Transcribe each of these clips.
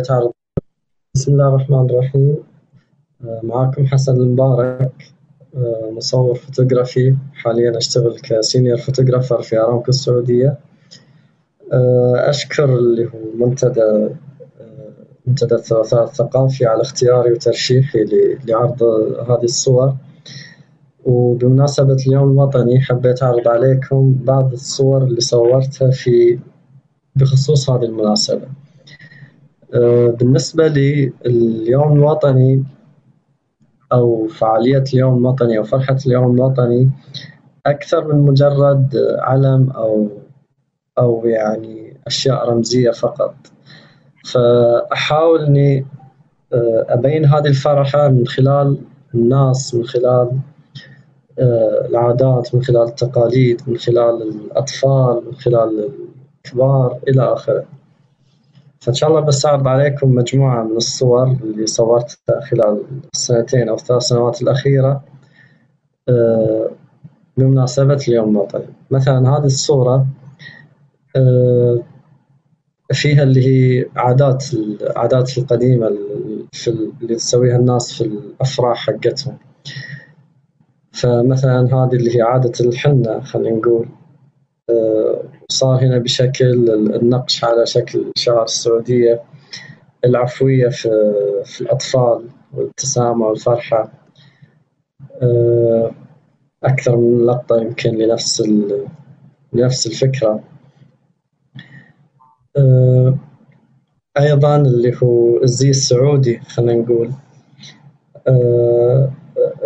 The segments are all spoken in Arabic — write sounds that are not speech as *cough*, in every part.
تعرض. بسم الله الرحمن الرحيم. آه، معاكم حسن المبارك آه، مصور فوتوغرافي. حاليا أشتغل ك senior photographer في أرامكو السعودية. آه، أشكر اللي هو منتدى منتدى الثلاثاء الثقافي على اختياري وترشيحي لعرض هذه الصور. وبمناسبة اليوم الوطني حبيت أعرض عليكم بعض الصور اللي صورتها في بخصوص هذه المناسبة. بالنسبة لي اليوم الوطني أو فعالية اليوم الوطني أو فرحة اليوم الوطني أكثر من مجرد علم أو أو يعني أشياء رمزية فقط. فأحاول إني آه، أبين هذه الفرحة من خلال الناس من خلال آه، العادات من خلال التقاليد من خلال الأطفال من خلال الكبار إلى آخره. فإن شاء الله بس أعرض عليكم مجموعة من الصور اللي صورتها خلال السنتين أو الثلاث سنوات الأخيرة. آه، بمناسبة اليوم الوطني مثلا هذه الصورة آه، فيها اللي هي عادات العادات القديمة اللي تسويها الناس في الأفراح حقتهم. فمثلا هذه اللي هي عادة الحنة خلينا نقول. آه، صار هنا بشكل النقش على شكل شعار السعودية العفوية في, في الأطفال والابتسامة والفرحة. آه، أكثر من لقطة يمكن لنفس لنفس الفكرة. آه، أيضا اللي هو الزي السعودي خلينا نقول.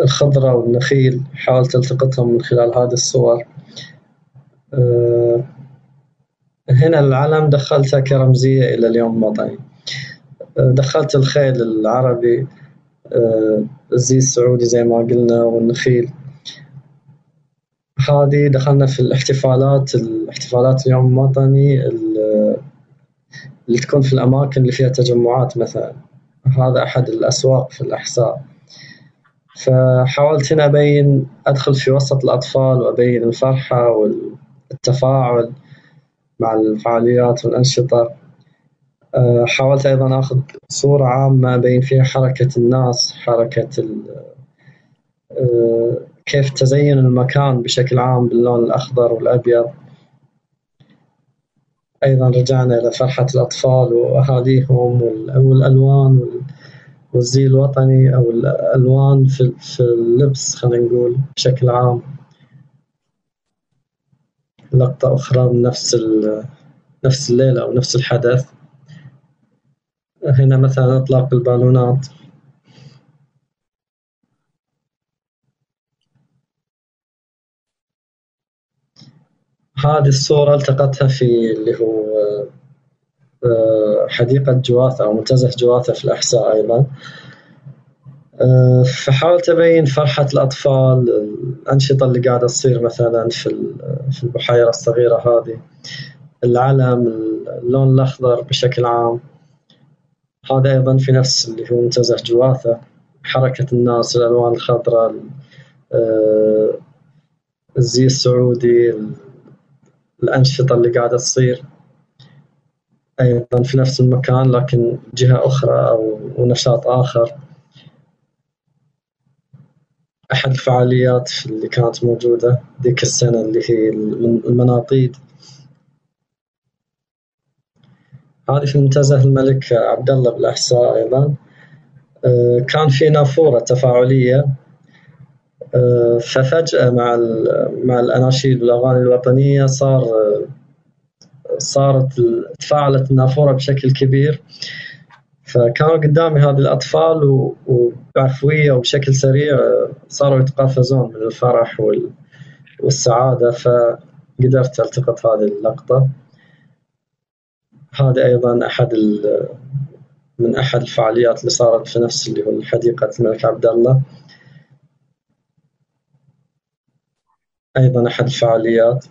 الخضرة والنخيل حاولت التقطهم من خلال هذه الصور. هنا العلم دخلته كرمزية إلى اليوم الوطني دخلت الخيل العربي. الزي السعودي زي ما قلنا والنخيل. هذه دخلنا في الاحتفالات الاحتفالات اليوم الوطني اللي تكون في الأماكن اللي فيها تجمعات مثلا. هذا أحد الأسواق في الأحساء فحاولت هنا أبين أدخل في وسط الأطفال وأبين الفرحة والتفاعل مع الفعاليات والأنشطة. آه، حاولت أيضا أخذ صورة عامة أبين فيها حركة الناس حركة آه، كيف تزين المكان بشكل عام باللون الأخضر والأبيض. أيضا رجعنا إلى فرحة الأطفال وأهاليهم والألوان والزي الوطني أو الألوان في اللبس خلينا نقول بشكل عام. لقطة أخرى من نفس نفس الليلة أو نفس الحدث. هنا مثلا إطلاق البالونات. هذه الصورة التقطتها في اللي هو آه، حديقة جواثة أو منتزه جواثة في الأحساء أيضا. فحاولت أبين فرحة الأطفال الأنشطة اللي قاعدة تصير مثلا في في البحيرة الصغيرة هذه. العلم اللون الأخضر بشكل عام. هذا أيضا في نفس اللي هو منتزه جواثة حركة الناس الألوان الخضراء آه، الزي السعودي الأنشطة اللي قاعدة تصير. أيضا في نفس المكان لكن جهة أخرى أو نشاط آخر. أحد الفعاليات اللي كانت موجودة ذيك السنة اللي هي المناطيد. هذه في منتزه الملك عبد الله بالأحساء أيضا. آه، كان في نافورة تفاعلية. آه، ففجأة مع مع الأناشيد والأغاني الوطنية صار صارت تفاعلت النافورة بشكل كبير. فكانوا قدامي هذه الأطفال وبعفوية وبشكل سريع صاروا يتقافزون من الفرح والسعادة فقدرت ألتقط هذه اللقطة. هذا أيضا أحد من أحد الفعاليات اللي صارت في نفس اللي هو حديقة الملك عبد الله. أيضا أحد الفعاليات.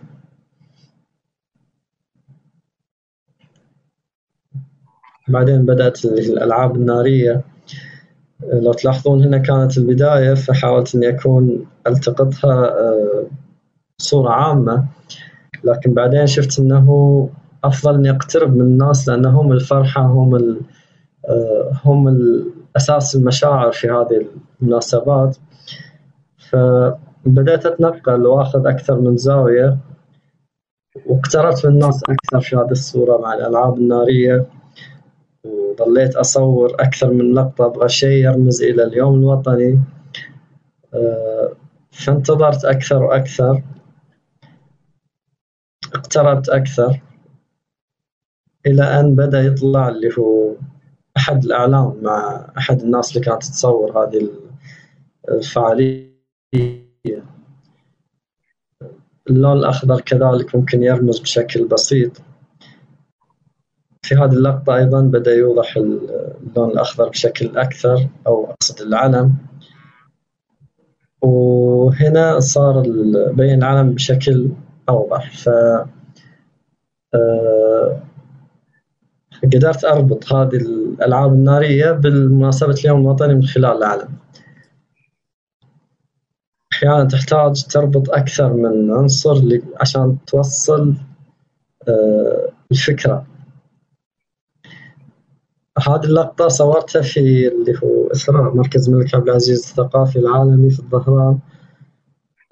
بعدين بدأت الألعاب النارية. لو تلاحظون هنا كانت البداية فحاولت إني أكون ألتقطها آه، بصورة عامة. لكن بعدين شفت إنه أفضل إني أقترب من الناس لأن هم الفرحة هم هم أساس المشاعر في هذه المناسبات. فبدأت أتنقل وأخذ أكثر من زاوية واقتربت من الناس أكثر في هذه الصورة مع الألعاب النارية. وظليت أصور أكثر من لقطة أبغى شيء يرمز إلى اليوم الوطني. فانتظرت أكثر وأكثر. اقتربت أكثر. إلى أن بدأ يطلع اللي هو أحد الأعلام مع أحد الناس اللي كانت تصور هذه الفعالية. اللون الأخضر كذلك ممكن يرمز بشكل بسيط. في هذه اللقطة أيضا بدأ يوضح اللون الأخضر بشكل أكثر أو أقصد العلم. وهنا صار بين العلم بشكل أوضح. ف آه، قدرت أربط هذه الألعاب النارية بالمناسبة اليوم الوطني من خلال العلم. أحيانا تحتاج تربط أكثر من عنصر عشان توصل آه، الفكرة. هذه اللقطة صورتها في اللي هو إثراء مركز الملك عبد العزيز الثقافي العالمي في الظهران.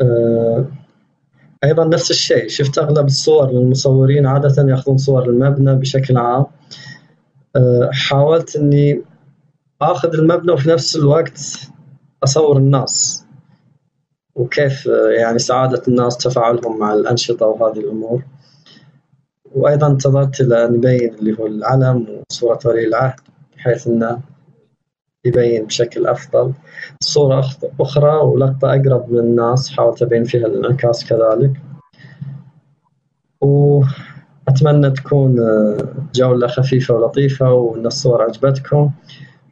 آه، أيضا نفس الشيء شفت أغلب الصور للمصورين عادة يأخذون صور المبنى بشكل عام. آه، حاولت إني آخذ المبنى وفي نفس الوقت أصور الناس وكيف يعني سعادة الناس تفاعلهم مع الأنشطة وهذه الأمور. وأيضا انتظرت إلى أن يبين اللي هو العلم وصورة ولي العهد بحيث أنه يبين بشكل أفضل. صورة أخرى ولقطة أقرب من الناس حاولت أبين فيها الانعكاس كذلك. وأتمنى تكون جولة خفيفة ولطيفة وأن الصور عجبتكم.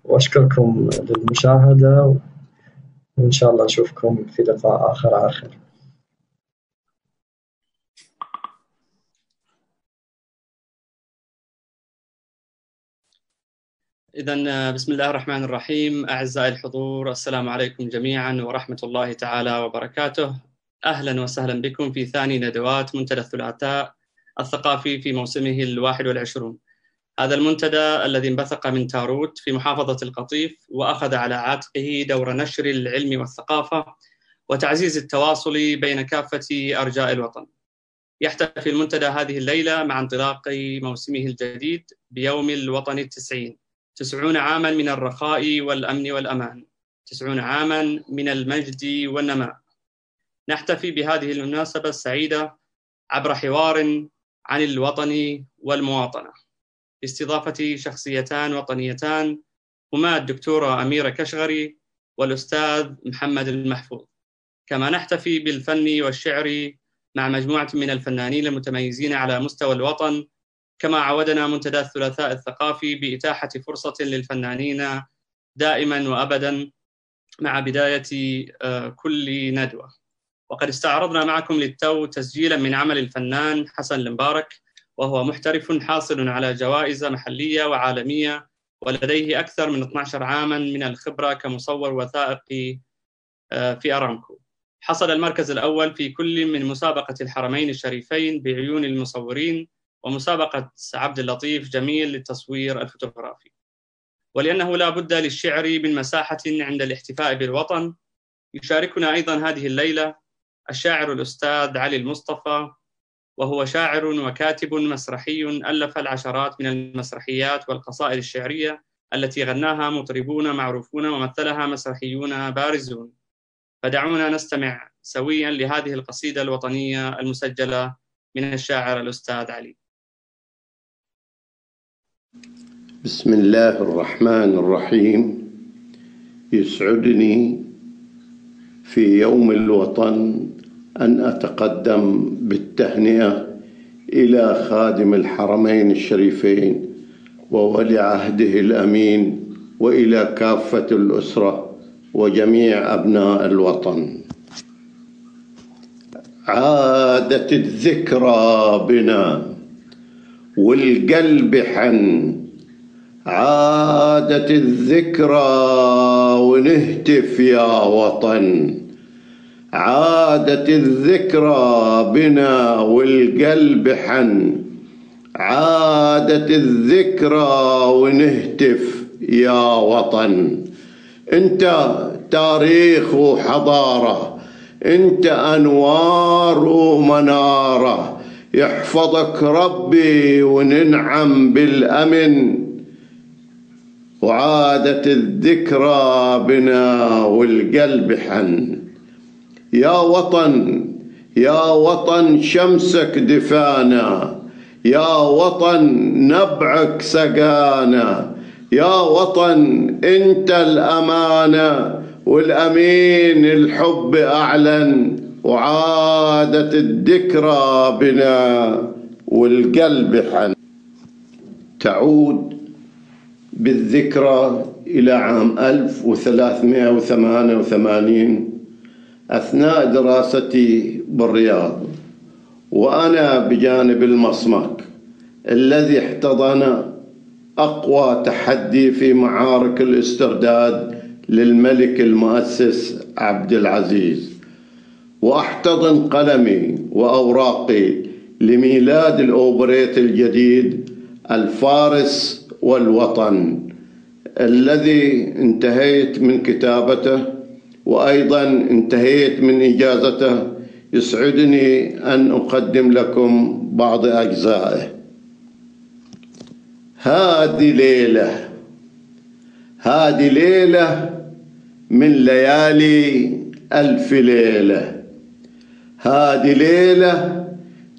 وأشكركم للمشاهدة وإن شاء الله نشوفكم في لقاء آخر على خير. إذا بسم الله الرحمن الرحيم. أعزائي الحضور السلام عليكم جميعا ورحمة الله تعالى وبركاته. أهلا وسهلا بكم في ثاني ندوات منتدى الثلاثاء الثقافي في موسمه الواحد والعشرون. هذا المنتدى الذي انبثق من تاروت في محافظة القطيف وأخذ على عاتقه دور نشر العلم والثقافة وتعزيز التواصل بين كافة أرجاء الوطن. يحتفي المنتدى هذه الليلة مع انطلاق موسمه الجديد بيوم الوطن التسعين. تسعون عاما من الرخاء والأمن والأمان. تسعون عاما من المجد والنماء. نحتفي بهذه المناسبة السعيدة عبر حوار عن الوطن والمواطنة. باستضافة شخصيتان وطنيتان هما الدكتورة أميرة كشغري والأستاذ محمد المحفوظ. كما نحتفي بالفن والشعر مع مجموعة من الفنانين المتميزين على مستوى الوطن كما عودنا منتدى الثلاثاء الثقافي بإتاحة فرصة للفنانين دائما وأبدا مع بداية آه، كل ندوة. وقد استعرضنا معكم للتو تسجيلا من عمل الفنان حسن المبارك وهو محترف حاصل على جوائز محلية وعالمية ولديه أكثر من 12 عاما من الخبرة كمصور وثائقي آه، في أرامكو. حصل المركز الأول في كل من مسابقة الحرمين الشريفين بعيون المصورين ومسابقة عبد اللطيف جميل للتصوير الفوتوغرافي. ولأنه لا بد للشعر من مساحة عند الاحتفاء بالوطن يشاركنا أيضا هذه الليلة الشاعر الأستاذ علي المصطفى وهو شاعر وكاتب مسرحي ألف العشرات من المسرحيات والقصائد الشعرية التي غناها مطربون معروفون ومثلها مسرحيون بارزون. فدعونا نستمع سويا لهذه القصيدة الوطنية المسجلة من الشاعر الأستاذ علي. بسم الله الرحمن الرحيم يسعدني في يوم الوطن أن أتقدم بالتهنئة إلى خادم الحرمين الشريفين وولي عهده الأمين وإلى كافة الأسرة وجميع أبناء الوطن عادت الذكرى بنا والقلب حن. عادت الذكرى ونهتف يا وطن. عادت الذكرى بنا والقلب حن. عادت الذكرى ونهتف يا وطن. انت تاريخ وحضارة انت أنوار ومنارة. يحفظك ربي وننعم بالأمن وعادت الذكرى بنا والقلب حن. يا وطن يا وطن شمسك دفانا يا وطن نبعك سقانا يا وطن انت الأمانة والأمين الحب أعلن. وعادت الذكرى بنا والقلب حن. تعود بالذكرى إلى عام 1388 أثناء دراستي بالرياض وأنا بجانب المصمك الذي احتضن أقوى تحدي في معارك الاسترداد للملك المؤسس عبد العزيز. وأحتضن قلمي وأوراقي لميلاد الأوبريت الجديد الفارس والوطن الذي انتهيت من كتابته وأيضا انتهيت من إجازته يسعدني أن أقدم لكم بعض أجزائه. هذه ليلة هذه ليلة من ليالي ألف ليلة. هذه ليلة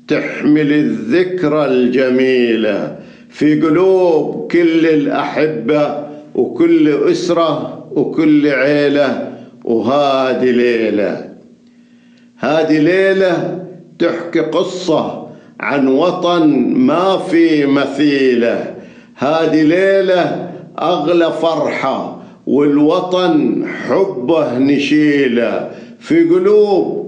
تحمل الذكرى الجميلة في قلوب كل الأحبة وكل أسرة وكل عيلة وهذه ليلة. هذه ليلة تحكي قصة عن وطن ما في مثيلة. هذه ليلة أغلى فرحة والوطن حبه نشيلة. في قلوب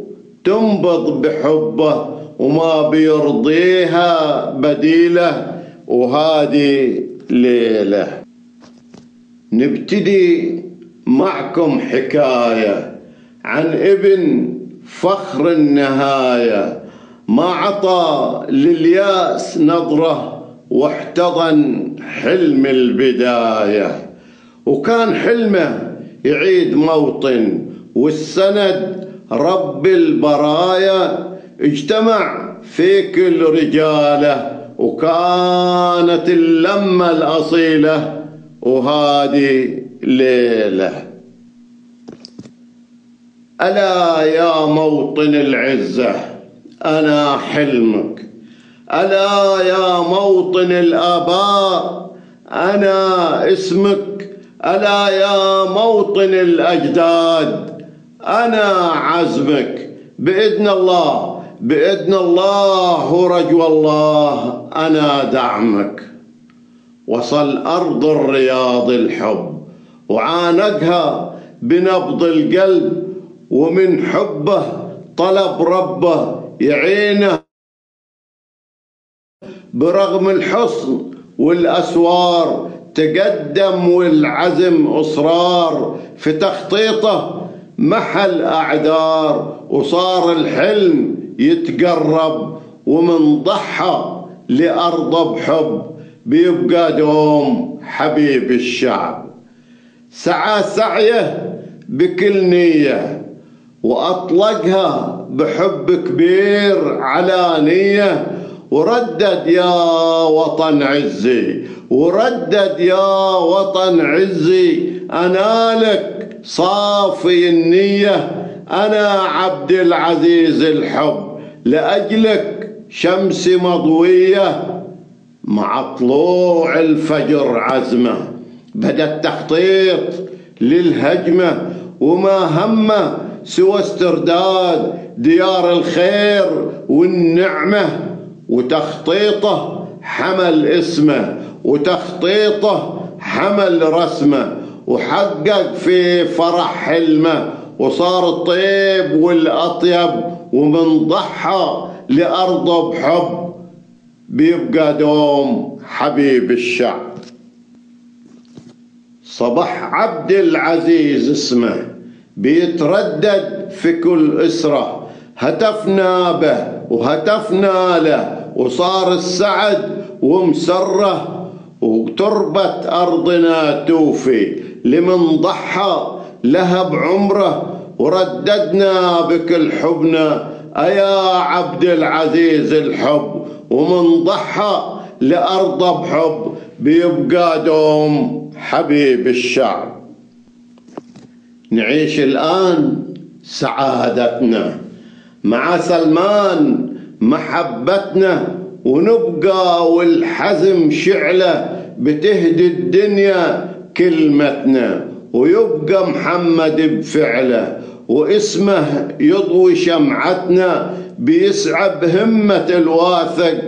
تنبض بحبه وما بيرضيها بديله وهذه ليلة. نبتدي معكم حكاية عن ابن فخر النهاية. ما عطى للياس نظرة واحتضن حلم البداية. وكان حلمه يعيد موطن والسند رب البرايا اجتمع في كل رجالة وكانت اللمة الأصيلة وهذه ليلة. ألا يا موطن العزة أنا حلمك. ألا يا موطن الآباء أنا اسمك. ألا يا موطن الأجداد أنا عزمك. بإذن الله بإذن الله ورجو الله أنا دعمك. وصل أرض الرياض الحب وعانقها بنبض القلب ومن حبه طلب ربه يعينه. برغم الحصن والأسوار تقدم والعزم إصرار في تخطيطه محل أعذار وصار الحلم يتقرب ومن ضحى لأرضه بحب. بيبقى دوم حبيب الشعب. سعى سعيه بكل نية وأطلقها بحب كبير على نية. وردد يا وطن عزي وردد يا وطن عزي أنا لك صافي النية. أنا عبد العزيز الحب لأجلك شمس مضوية مع طلوع الفجر عزمة. بدا التخطيط للهجمة وما همه سوى استرداد ديار الخير والنعمة. وتخطيطه حمل اسمه وتخطيطه حمل رسمه. وحقق في فرح حلمه وصار الطيب والأطيب ومن ضحى لأرضه بحب. بيبقى دوم حبيب الشعب. صبح عبد العزيز اسمه بيتردد في كل أسرة. هتفنا به وهتفنا له وصار السعد ومسره وتربة أرضنا توفي. لمن ضحى لها بعمره ورددنا بكل حبنا أيا عبد العزيز الحب؟ ومن ضحى لأرضه بحب بيبقى دوم حبيب الشعب. نعيش الآن سعادتنا مع سلمان محبتنا ونبقى والحزم شعلة بتهدي الدنيا كلمتنا ويبقى محمد بفعله. واسمه يضوي شمعتنا بيسعى بهمة الواثق.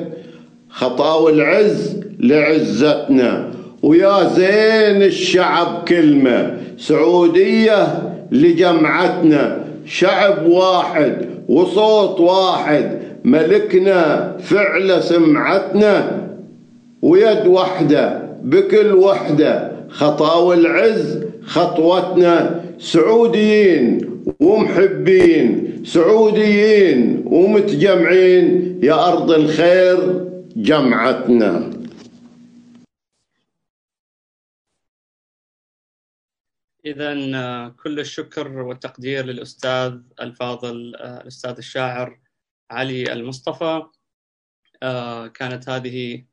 خطاو العز لعزتنا. ويا زين الشعب كلمة. سعودية لجمعتنا. شعب واحد وصوت واحد. ملكنا فعل سمعتنا. ويد وحدة بكل وحدة. خطاو العز خطوتنا سعوديين ومحبين سعوديين ومتجمعين يا أرض الخير جمعتنا. إذا كل الشكر والتقدير للأستاذ الفاضل الأستاذ الشاعر علي المصطفى. كانت هذه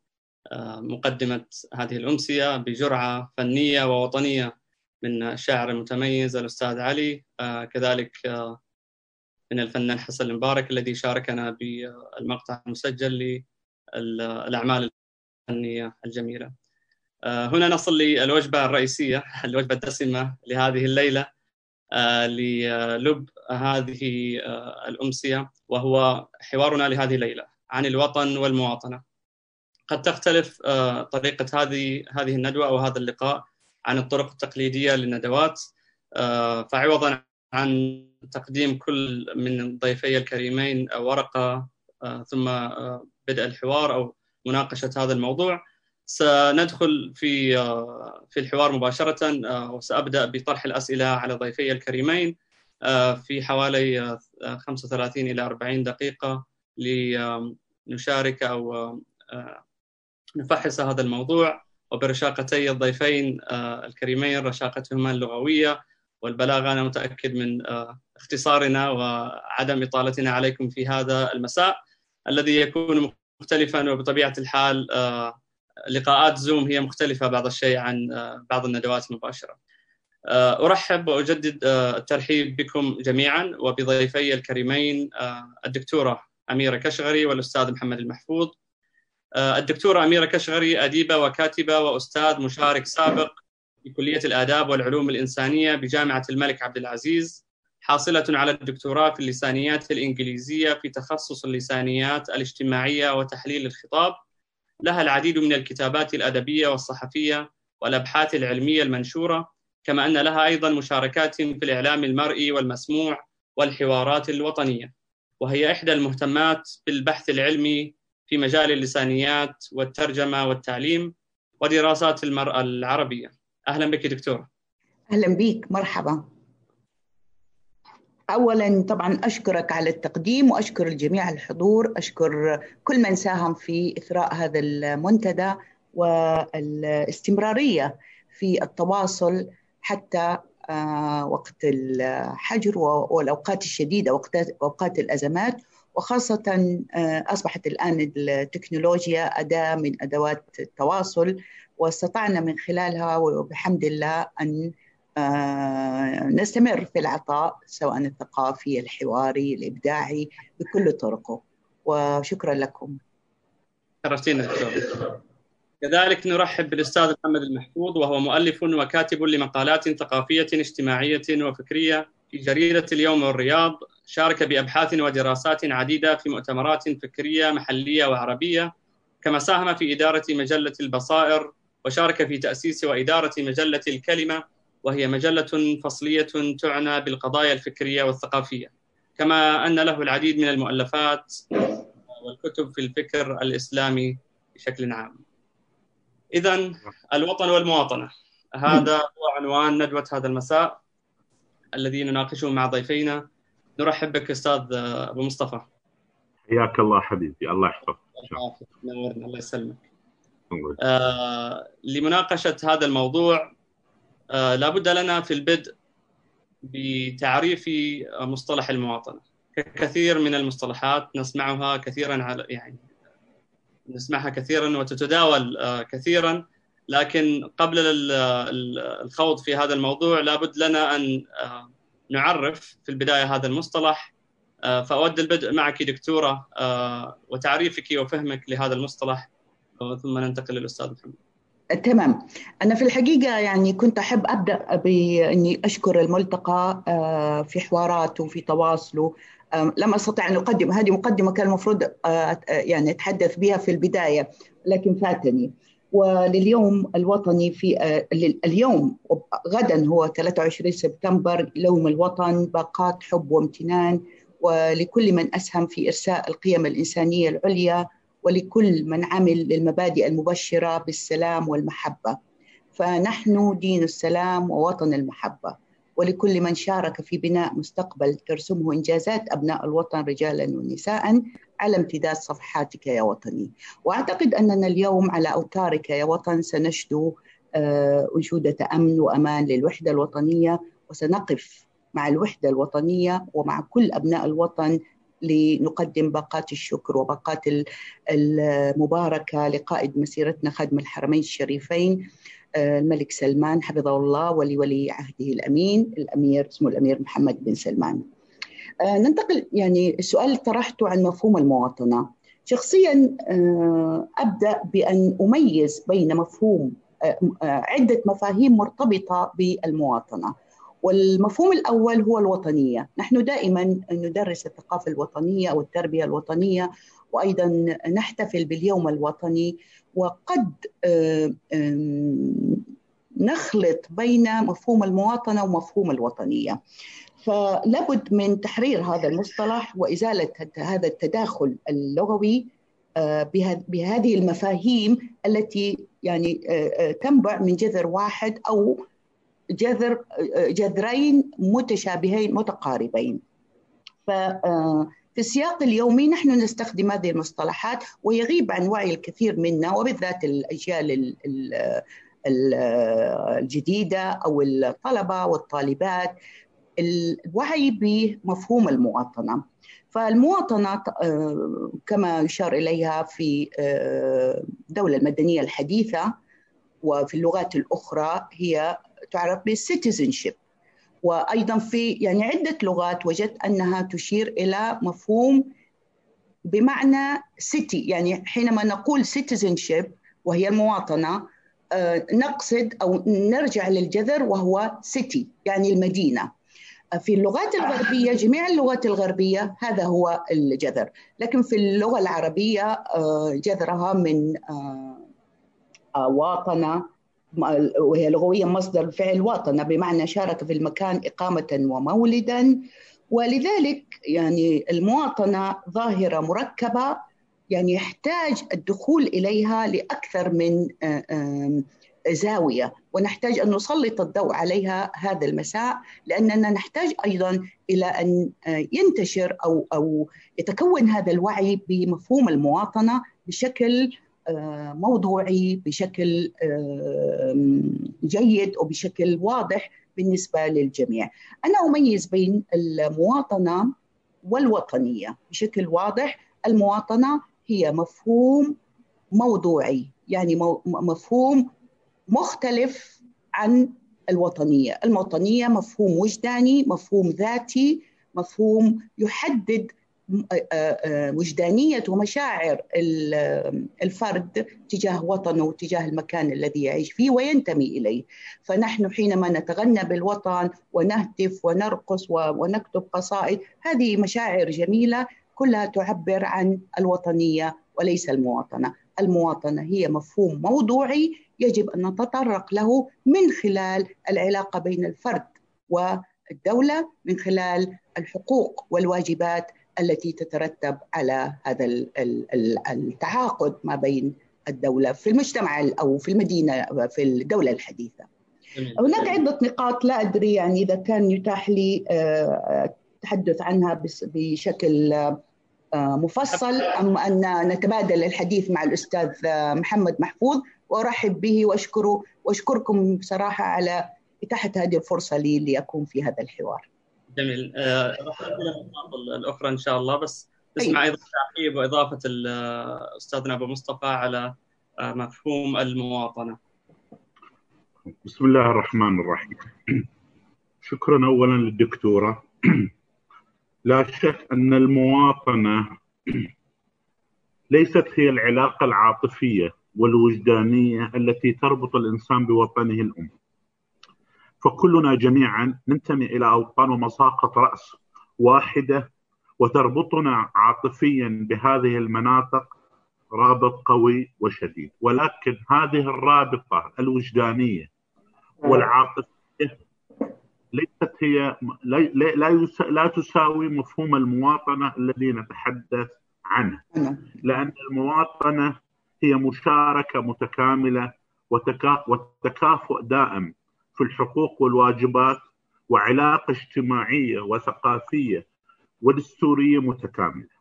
مقدمة هذه الأمسية بجرعة فنية ووطنية من الشاعر المتميز الأستاذ علي. كذلك من الفنان حسن المبارك الذي شاركنا بالمقطع المسجل للأعمال الفنية الجميلة. هنا نصل للوجبة الرئيسية الوجبة الدسمة لهذه الليلة للب هذه الأمسية وهو حوارنا لهذه الليلة عن الوطن والمواطنة. قد تختلف طريقة هذه هذه الندوة أو هذا اللقاء عن الطرق التقليدية للندوات. فعوضا عن تقديم كل من ضيفي الكريمين ورقة ثم بدء الحوار أو مناقشة هذا الموضوع. سندخل في في الحوار مباشرة وسأبدأ بطرح الأسئلة على ضيفي الكريمين في حوالي 35 إلى 40 دقيقة لنشارك أو نفحص هذا الموضوع وبرشاقتي الضيفين الكريمين رشاقتهما اللغوية والبلاغة. أنا متأكد من اختصارنا وعدم إطالتنا عليكم في هذا المساء الذي يكون مختلفا وبطبيعة الحال لقاءات زوم هي مختلفة بعض الشيء عن بعض الندوات المباشرة أرحب وأجدد الترحيب بكم جميعا وبضيفي الكريمين الدكتورة أميرة كشغري والأستاذ محمد المحفوظ. الدكتورة أميرة كشغري أديبة وكاتبة وأستاذ مشارك سابق في كلية الآداب والعلوم الإنسانية بجامعة الملك عبد العزيز حاصلة على الدكتوراه في اللسانيات الإنجليزية في تخصص اللسانيات الاجتماعية وتحليل الخطاب. لها العديد من الكتابات الأدبية والصحفية والأبحاث العلمية المنشورة كما أن لها أيضا مشاركات في الإعلام المرئي والمسموع والحوارات الوطنية. وهي إحدى المهتمات بالبحث العلمي في مجال اللسانيات والترجمة والتعليم ودراسات المرأة العربية. أهلا بك دكتورة. أهلا بك مرحبا. اولا طبعا أشكرك على التقديم وأشكر الجميع الحضور. أشكر كل من ساهم في إثراء هذا المنتدى والاستمرارية في التواصل حتى وقت الحجر والأوقات الشديدة اوقات الأزمات. وخاصة أصبحت الآن التكنولوجيا أداة من أدوات التواصل واستطعنا من خلالها وبحمد الله أن نستمر في العطاء سواء الثقافي الحواري الإبداعي بكل طرقه. وشكرا لكم. شرفتينا دكتور. كذلك نرحب بالأستاذ محمد المحفوظ وهو مؤلف وكاتب لمقالات ثقافية اجتماعية وفكرية في جريدة اليوم والرياض شارك بأبحاث ودراسات عديدة في مؤتمرات فكرية محلية وعربية كما ساهم في إدارة مجلة البصائر وشارك في تأسيس وإدارة مجلة الكلمة وهي مجلة فصلية تعنى بالقضايا الفكرية والثقافية. كما أن له العديد من المؤلفات والكتب في الفكر الإسلامي بشكل عام. إذا الوطن والمواطنة. هذا هو عنوان ندوة هذا المساء الذي نناقشه مع ضيفينا نرحب بك أستاذ أبو مصطفى. حياك الله حبيبي الله يحفظك. نورنا الله يسلمك. لمناقشة هذا الموضوع لابد لنا في البدء بتعريف مصطلح المواطنة. كثير من المصطلحات نسمعها كثيرا على يعني نسمعها كثيرا وتتداول كثيرا لكن قبل الخوض في هذا الموضوع لابد لنا أن نعرف في البداية هذا المصطلح. فأود البدء معك دكتورة وتعريفك وفهمك لهذا المصطلح ثم ننتقل للاستاذ محمد. تمام. أنا في الحقيقة يعني كنت أحب أبدأ بإني أشكر الملتقى في حواراته في تواصله لم أستطع أن أقدم. هذه مقدمة كان المفروض يعني أتحدث بها في البداية لكن فاتني. ولليوم الوطني في اليوم غدا هو 23 سبتمبر يوم الوطن باقات حب وامتنان ولكل من أسهم في إرساء القيم الإنسانية العليا ولكل من عمل للمبادئ المبشرة بالسلام والمحبة. فنحن دين السلام ووطن المحبة. ولكل من شارك في بناء مستقبل ترسمه إنجازات أبناء الوطن رجالا ونساء على امتداد صفحاتك يا وطني. وأعتقد أننا اليوم على أوتارك يا وطن سنشدو أنشودة أمن وأمان للوحدة الوطنية وسنقف مع الوحدة الوطنية ومع كل أبناء الوطن لنقدم باقات الشكر وباقات المباركة لقائد مسيرتنا خادم الحرمين الشريفين الملك سلمان حفظه الله ولولي عهده الأمين الأمير اسمه الأمير محمد بن سلمان. ننتقل يعني السؤال اللي طرحته عن مفهوم المواطنة. شخصيا أبدأ بأن أميز بين مفهوم عدة مفاهيم مرتبطة بالمواطنة. والمفهوم الأول هو الوطنية. نحن دائما ندرس الثقافة الوطنية أو التربية الوطنية وأيضا نحتفل باليوم الوطني. وقد نخلط بين مفهوم المواطنة ومفهوم الوطنية. فلابد من تحرير هذا المصطلح وإزالة هذا التداخل اللغوي بهذه المفاهيم التي يعني تنبع من جذر واحد أو جذر جذرين متشابهين متقاربين. ففي السياق اليومي نحن نستخدم هذه المصطلحات ويغيب عن وعي الكثير منا وبالذات الأجيال الجديدة أو الطلبة والطالبات. الوعي بمفهوم المواطنة. فالمواطنة كما يشار إليها في الدولة المدنية الحديثة وفي اللغات الأخرى هي تعرف بالسيتيزنشيب وأيضا في يعني عدة لغات وجدت أنها تشير إلى مفهوم بمعنى city يعني حينما نقول citizenship وهي المواطنة نقصد أو نرجع للجذر وهو city يعني المدينة. في اللغات الغربية جميع اللغات الغربية هذا هو الجذر. لكن في اللغة العربية جذرها من واطنة وهي لغويا مصدر فعل واطنة بمعنى شارك في المكان إقامة ومولدا. ولذلك يعني المواطنة ظاهرة مركبة يعني يحتاج الدخول إليها لأكثر من زاوية. ونحتاج أن نسلط الضوء عليها هذا المساء لأننا نحتاج أيضا إلى أن ينتشر أو أو يتكون هذا الوعي بمفهوم المواطنة بشكل موضوعي بشكل جيد وبشكل واضح بالنسبة للجميع. أنا أميز بين المواطنة والوطنية بشكل واضح، المواطنة هي مفهوم موضوعي، يعني مفهوم مختلف عن الوطنية، الوطنيه مفهوم وجداني، مفهوم ذاتي، مفهوم يحدد وجدانية ومشاعر الفرد تجاه وطنه وتجاه المكان الذي يعيش فيه وينتمي إليه. فنحن حينما نتغنى بالوطن ونهتف ونرقص ونكتب قصائد هذه مشاعر جميلة كلها تعبر عن الوطنية وليس المواطنة. المواطنة هي مفهوم موضوعي يجب أن نتطرق له من خلال العلاقة بين الفرد والدولة من خلال الحقوق والواجبات التي تترتب على هذا التعاقد ما بين الدولة في المجتمع أو في المدينة في الدولة الحديثة. هناك عدة نقاط لا أدري يعني إذا كان يتاح لي التحدث عنها بشكل مفصل أم أن نتبادل الحديث مع الأستاذ محمد محفوظ وأرحب به وأشكره وأشكركم بصراحة على إتاحة هذه الفرصة لي لأكون في هذا الحوار. جميل. راح الأخرى إن شاء الله بس نسمع أيضا تعقيب وإضافة أستاذنا أبو مصطفى على مفهوم المواطنة. بسم الله الرحمن الرحيم. *clears throat* شكرا أولا للدكتورة. *clears throat* لا شك أن المواطنة *clears throat* ليست هي العلاقة العاطفية والوجدانية التي تربط الإنسان بوطنه الأم. فكلنا جميعا ننتمي إلى أوطان ومساقط رأس واحدة وتربطنا عاطفيا بهذه المناطق رابط قوي وشديد. ولكن هذه الرابطة الوجدانية والعاطفية ليست هي لا لا, لا تساوي مفهوم المواطنة الذي نتحدث عنه. لأن المواطنة هي مشاركة متكاملة وتكافؤ دائم في الحقوق والواجبات وعلاقة اجتماعية وثقافية ودستورية متكاملة.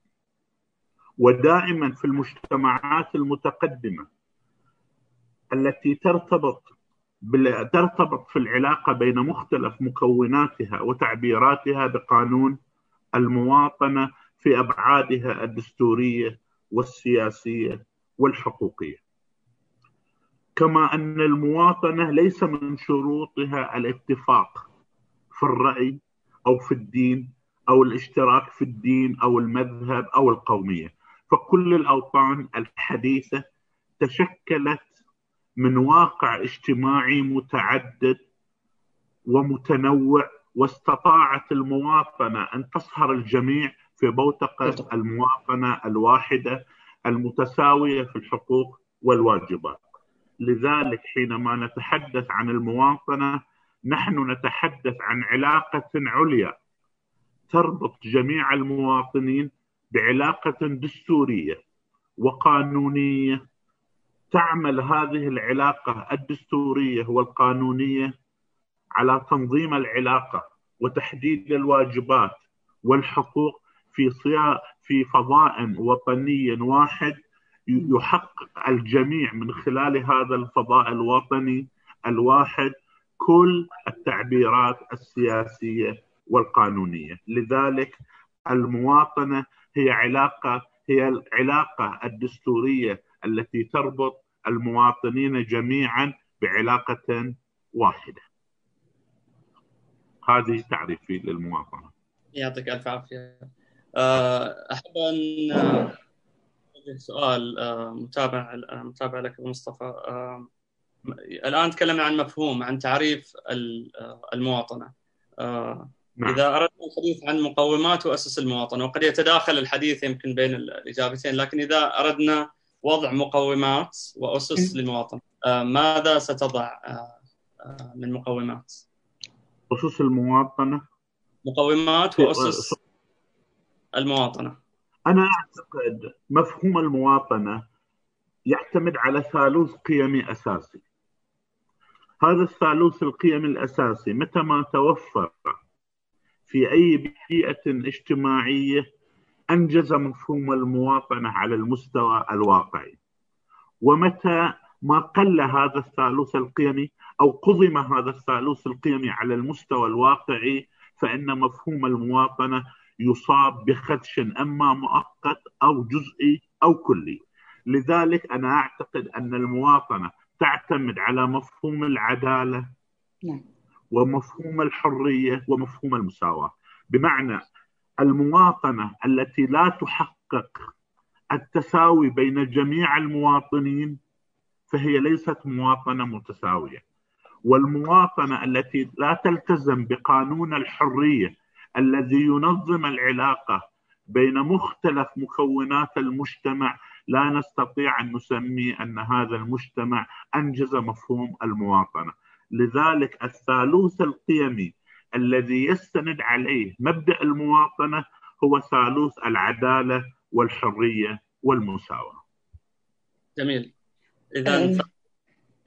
ودائما في المجتمعات المتقدمة التي ترتبط ترتبط في العلاقة بين مختلف مكوناتها وتعبيراتها بقانون المواطنة في أبعادها الدستورية والسياسية والحقوقية. كما أن المواطنة ليس من شروطها الاتفاق في الرأي أو في الدين أو الاشتراك في الدين أو المذهب أو القومية فكل الأوطان الحديثة تشكلت من واقع اجتماعي متعدد ومتنوع واستطاعت المواطنة أن تصهر الجميع في بوتقة المواطنة الواحدة المتساوية في الحقوق والواجبات. لذلك حينما نتحدث عن المواطنة نحن نتحدث عن علاقة عليا. تربط جميع المواطنين بعلاقة دستورية وقانونية. تعمل هذه العلاقة الدستورية والقانونية على تنظيم العلاقة وتحديد الواجبات والحقوق في في فضاء وطني واحد يحقق الجميع من خلال هذا الفضاء الوطني الواحد كل التعبيرات السياسية والقانونية، لذلك المواطنة هي علاقة هي العلاقة الدستورية التي تربط المواطنين جميعا بعلاقة واحدة. هذه تعريفي للمواطنة. يعطيك ألف عافية. آه، أن أوجه سؤال آه، متابع متابع لك مصطفى. آه، الآن تكلمنا عن مفهوم عن تعريف المواطنة. نعم. إذا أردنا الحديث عن مقومات وأسس المواطنة وقد يتداخل الحديث يمكن بين الإجابتين لكن إذا أردنا وضع مقومات وأسس للمواطن آه، ماذا ستضع آه، آه، من مقومات؟ أسس المواطنة؟ مقومات وأسس المواطنة. أنا أعتقد مفهوم المواطنة يعتمد على ثالوث قيمي أساسي. هذا الثالوث القيمي الأساسي متى ما توفر في أي بيئة اجتماعية أنجز مفهوم المواطنة على المستوى الواقعي. ومتى ما قل هذا الثالوث القيمي أو قضم هذا الثالوث القيمي على المستوى الواقعي فإن مفهوم المواطنة يصاب بخدش أما مؤقت أو جزئي أو كلي. لذلك أنا أعتقد أن المواطنة تعتمد على مفهوم العدالة نعم. ومفهوم الحرية ومفهوم المساواة. بمعنى المواطنة التي لا تحقق التساوي بين جميع المواطنين فهي ليست مواطنة متساوية. والمواطنة التي لا تلتزم بقانون الحرية الذي ينظم العلاقة بين مختلف مكونات المجتمع لا نستطيع أن نسمي أن هذا المجتمع أنجز مفهوم المواطنة لذلك الثالوث القيمي الذي يستند عليه مبدأ المواطنة هو ثالوث العدالة والحرية والمساواة. جميل. اذا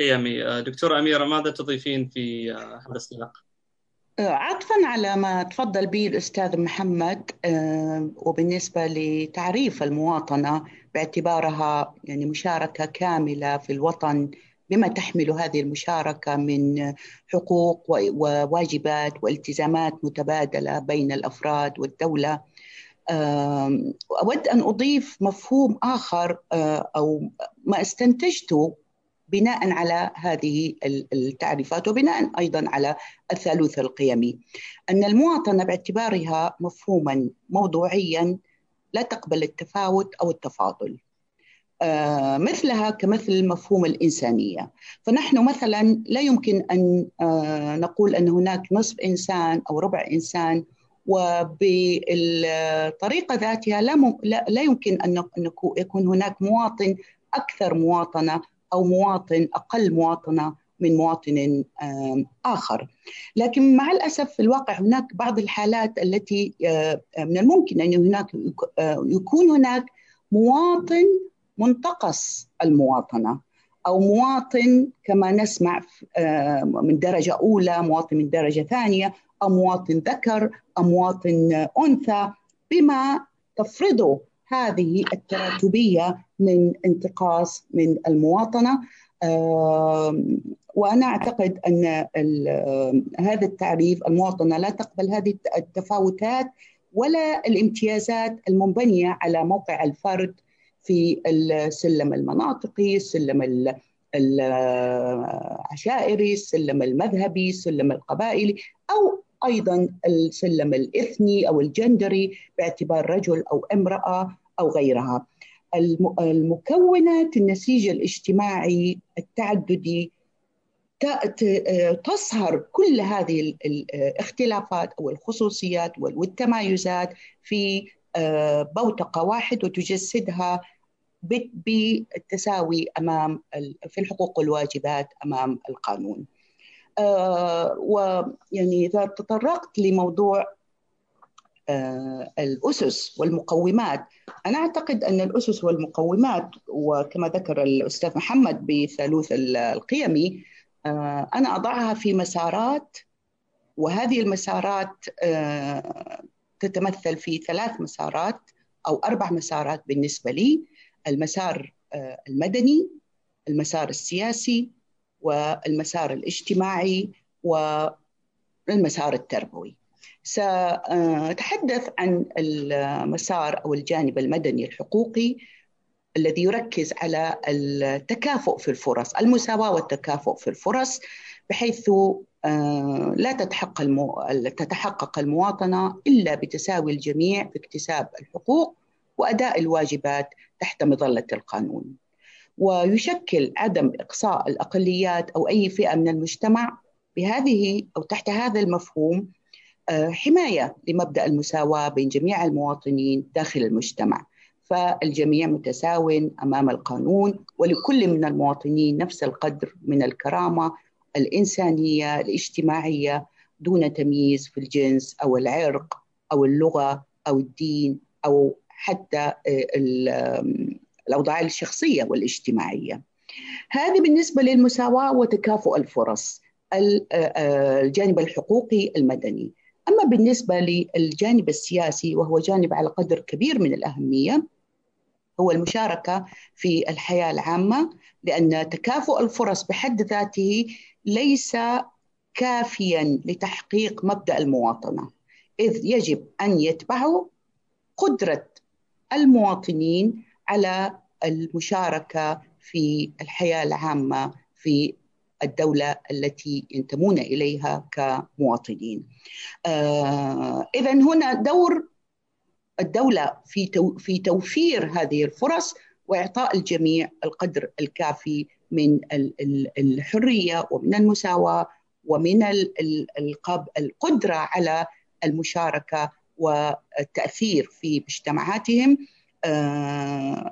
قيمي دكتوره أميرة ماذا تضيفين في هذا السياق؟ عطفا على ما تفضل به الأستاذ محمد وبالنسبة لتعريف المواطنة باعتبارها يعني مشاركة كاملة في الوطن بما تحمل هذه المشاركة من حقوق وواجبات والتزامات متبادلة بين الأفراد والدولة. أود أن أضيف مفهوم آخر أو ما استنتجته بناء على هذه التعريفات وبناء أيضا على الثالوث القيمي. أن المواطنة باعتبارها مفهوما موضوعيا لا تقبل التفاوت أو التفاضل. آه مثلها كمثل مفهوم الإنسانية. فنحن مثلا لا يمكن أن آه نقول أن هناك نصف إنسان أو ربع إنسان وبالطريقة ذاتها لا لا يمكن أن يكون هناك مواطن أكثر مواطنة أو مواطن أقل مواطنة من مواطن آخر. لكن مع الأسف في الواقع هناك بعض الحالات التي من الممكن أن هناك يكون هناك مواطن منتقص المواطنة أو مواطن كما نسمع من درجة أولى مواطن من درجة ثانية أو مواطن ذكر أو مواطن أنثى بما تفرضه هذه التراتبية من انتقاص من المواطنة وأنا أعتقد أن هذا التعريف المواطنة لا تقبل هذه التفاوتات ولا الامتيازات المنبنية على موقع الفرد في السلم المناطقي، السلم العشائري، السلم المذهبي، السلم القبائلي أو أيضا السلم الإثني أو الجندري باعتبار رجل أو امرأة أو غيرها. المكونات النسيج الاجتماعي التعددي تصهر كل هذه الاختلافات أو الخصوصيات والتمايزات في بوتقة واحد وتجسدها بالتساوي أمام في الحقوق والواجبات أمام القانون. ويعني إذا تطرقت لموضوع الأسس والمقومات. أنا أعتقد أن الأسس والمقومات وكما ذكر الأستاذ محمد بثالوث القيمي أنا أضعها في مسارات وهذه المسارات تتمثل في ثلاث مسارات أو أربع مسارات بالنسبة لي. المسار المدني المسار السياسي والمسار الاجتماعي والمسار التربوي. سأتحدث عن المسار أو الجانب المدني الحقوقي الذي يركز على التكافؤ في الفرص المساواة والتكافؤ في الفرص بحيث لا تتحقق تتحقق المواطنة إلا بتساوي الجميع في اكتساب الحقوق وأداء الواجبات تحت مظلة القانون. ويشكل عدم إقصاء الأقليات أو أي فئة من المجتمع بهذه أو تحت هذا المفهوم حماية لمبدأ المساواة بين جميع المواطنين داخل المجتمع فالجميع متساو أمام القانون ولكل من المواطنين نفس القدر من الكرامة الإنسانية الاجتماعية دون تمييز في الجنس أو العرق أو اللغة أو الدين أو حتى الأوضاع الشخصية والاجتماعية. هذه بالنسبة للمساواة وتكافؤ الفرص الجانب الحقوقي المدني. أما بالنسبة للجانب السياسي وهو جانب على قدر كبير من الأهمية هو المشاركة في الحياة العامة لأن تكافؤ الفرص بحد ذاته ليس كافيا لتحقيق مبدأ المواطنة إذ يجب أن يتبعه قدرة المواطنين على المشاركة في الحياة العامة في الدولة التي ينتمون إليها كمواطنين. آه إذا هنا دور الدولة في في توفير هذه الفرص وإعطاء الجميع القدر الكافي من الحرية ومن المساواة ومن القدرة على المشاركة والتأثير في مجتمعاتهم.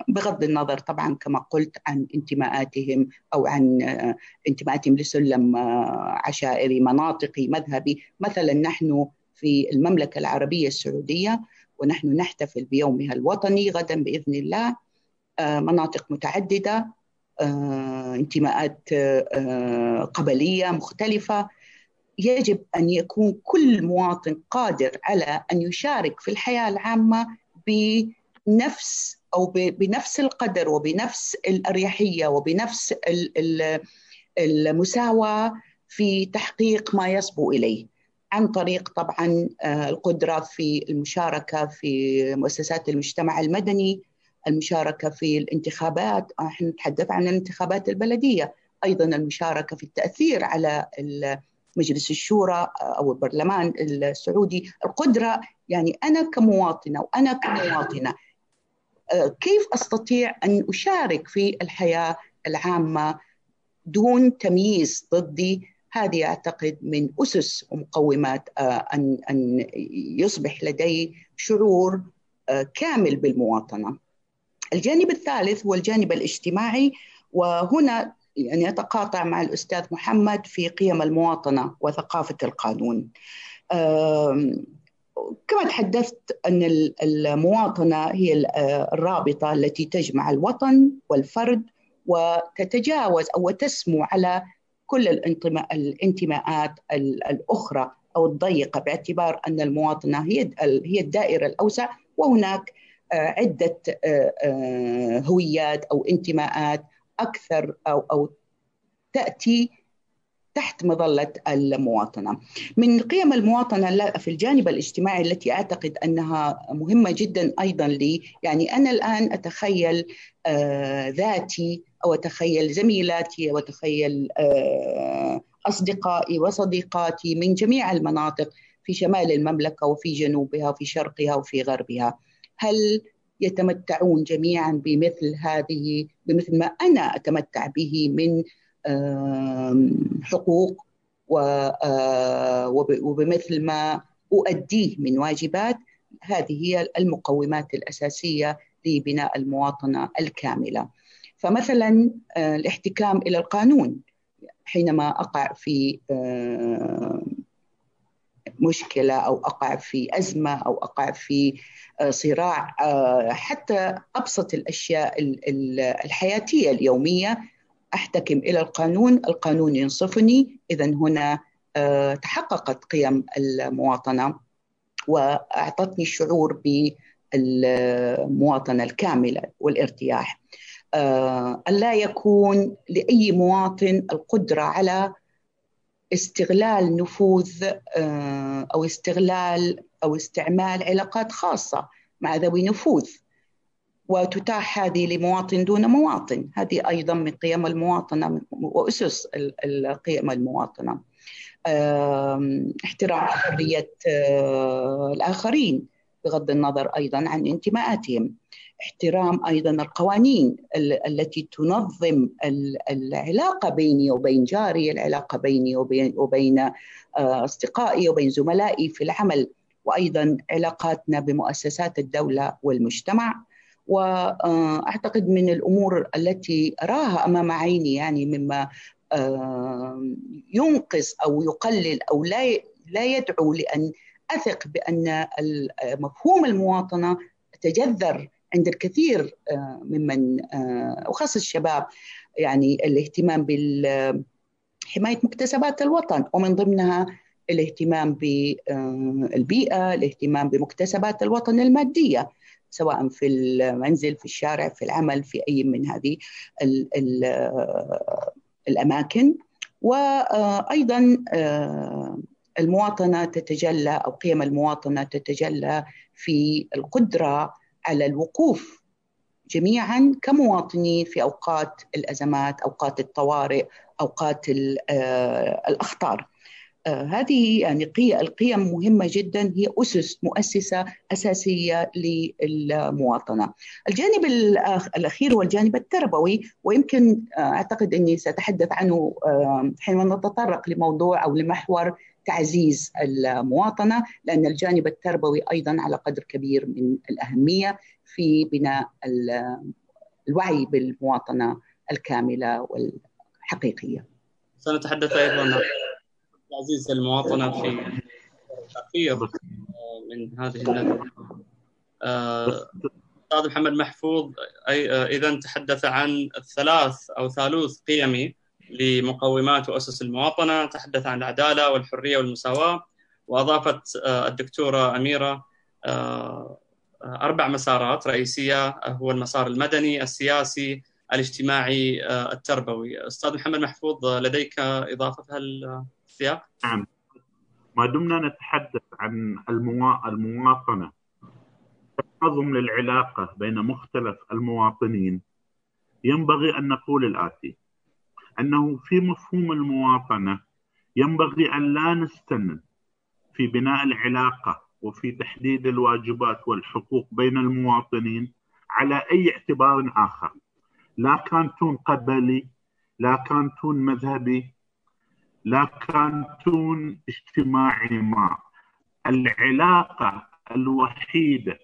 بغض النظر طبعا كما قلت عن انتماءاتهم أو عن انتماءاتهم لسلم عشائري مناطقي مذهبي. مثلا نحن في المملكة العربية السعودية ونحن نحتفل بيومها الوطني غدا بإذن الله. مناطق متعددة انتماءات قبلية مختلفة. يجب أن يكون كل مواطن قادر على أن يشارك في الحياة العامة بنفس أو بنفس القدر وبنفس الأريحية وبنفس المساواة في تحقيق ما يصبو إليه. عن طريق طبعا القدره في المشاركة في مؤسسات المجتمع المدني المشاركة في الانتخابات. إحنا نتحدث عن الانتخابات البلدية. أيضا المشاركة في التأثير على مجلس الشورى أو البرلمان السعودي. القدرة يعني أنا كمواطنة وأنا كمواطنة كيف أستطيع أن أشارك في الحياة العامة دون تمييز ضدي هذه أعتقد من أسس ومقومات أن أن يصبح لدي شعور كامل بالمواطنة. الجانب الثالث هو الجانب الاجتماعي وهنا يعني يتقاطع مع الأستاذ محمد في قيم المواطنة وثقافة القانون كما تحدثت أن المواطنة هي الرابطة التي تجمع الوطن والفرد وتتجاوز أو تسمو على كل الانتماءات الأخرى أو الضيقة باعتبار أن المواطنة هي هي الدائرة الأوسع. وهناك عدة هويات أو انتماءات أكثر أو أو تأتي تحت مظلة المواطنة. من قيم المواطنة في الجانب الاجتماعي التي أعتقد أنها مهمة جدا أيضا لي، يعني أنا الآن أتخيل آه ذاتي أو أتخيل زميلاتي أو أتخيل آه أصدقائي وصديقاتي من جميع المناطق في شمال المملكة وفي جنوبها وفي شرقها وفي غربها. هل يتمتعون جميعا بمثل هذه بمثل ما أنا أتمتع به من حقوق وبمثل ما أؤديه من واجبات هذه هي المقومات الأساسية لبناء المواطنة الكاملة. فمثلا الاحتكام إلى القانون حينما أقع في مشكلة أو أقع في أزمة أو أقع في صراع حتى أبسط الأشياء الحياتية اليومية أحتكم إلى القانون، القانون ينصفني، اذا هنا تحققت قيم المواطنة وأعطتني الشعور بالمواطنة الكاملة والارتياح. الا يكون لأي مواطن القدرة على استغلال نفوذ أو استغلال أو استعمال علاقات خاصة مع ذوي نفوذ وتتاح هذه لمواطن دون مواطن. هذه أيضا من قيم المواطنة وأسس القيم المواطنة. احترام حرية الآخرين بغض النظر أيضا عن انتماءاتهم. احترام أيضا القوانين التي تنظم العلاقة بيني وبين جاري، العلاقة بيني وبين وبين أصدقائي وبين زملائي في العمل وأيضا علاقاتنا بمؤسسات الدولة والمجتمع. وأعتقد من الأمور التي أراها أمام عيني يعني مما ينقذ أو يقلل أو لا لا يدعو لأن أثق بأن مفهوم المواطنة تجذر عند الكثير ممن وخاصة الشباب يعني الاهتمام بحماية مكتسبات الوطن ومن ضمنها الاهتمام بالبيئة الاهتمام بمكتسبات الوطن المادية. سواء في المنزل في الشارع في العمل في أي من هذه ال ال الأماكن وأيضا المواطنة تتجلى أو قيم المواطنة تتجلى في القدرة على الوقوف جميعا كمواطنين في أوقات الأزمات، أوقات الطوارئ، أوقات الأخطار. هذه يعني القيم مهمة جدا هي أسس مؤسسة أساسية للمواطنة. الجانب الأخير هو الجانب التربوي ويمكن أعتقد أني سأتحدث عنه حينما نتطرق لموضوع أو لمحور تعزيز المواطنة لأن الجانب التربوي أيضا على قدر كبير من الأهمية في بناء الوعي بالمواطنة الكاملة والحقيقية. سنتحدث أيضا عن تعزيز المواطنه في الاخير من هذه الندوه. أستاذ محمد محفوظ إذا تحدث عن الثلاث أو ثالوث قيمي لمقومات وأسس المواطنة تحدث عن العدالة والحرية والمساواة وأضافت الدكتورة أميرة أربع مسارات رئيسية هو المسار المدني السياسي الاجتماعي التربوي أستاذ محمد محفوظ لديك في السياق؟ نعم. ما دمنا نتحدث عن المواطنة. تنظم للعلاقة بين مختلف المواطنين. ينبغي أن نقول الآتي. أنه في مفهوم المواطنة ينبغي أن لا نستند في بناء العلاقة وفي تحديد الواجبات والحقوق بين المواطنين على أي اعتبار آخر. لا كان تون قبلي لا كان تون مذهبي لا كان تون اجتماعي ما. العلاقة الوحيدة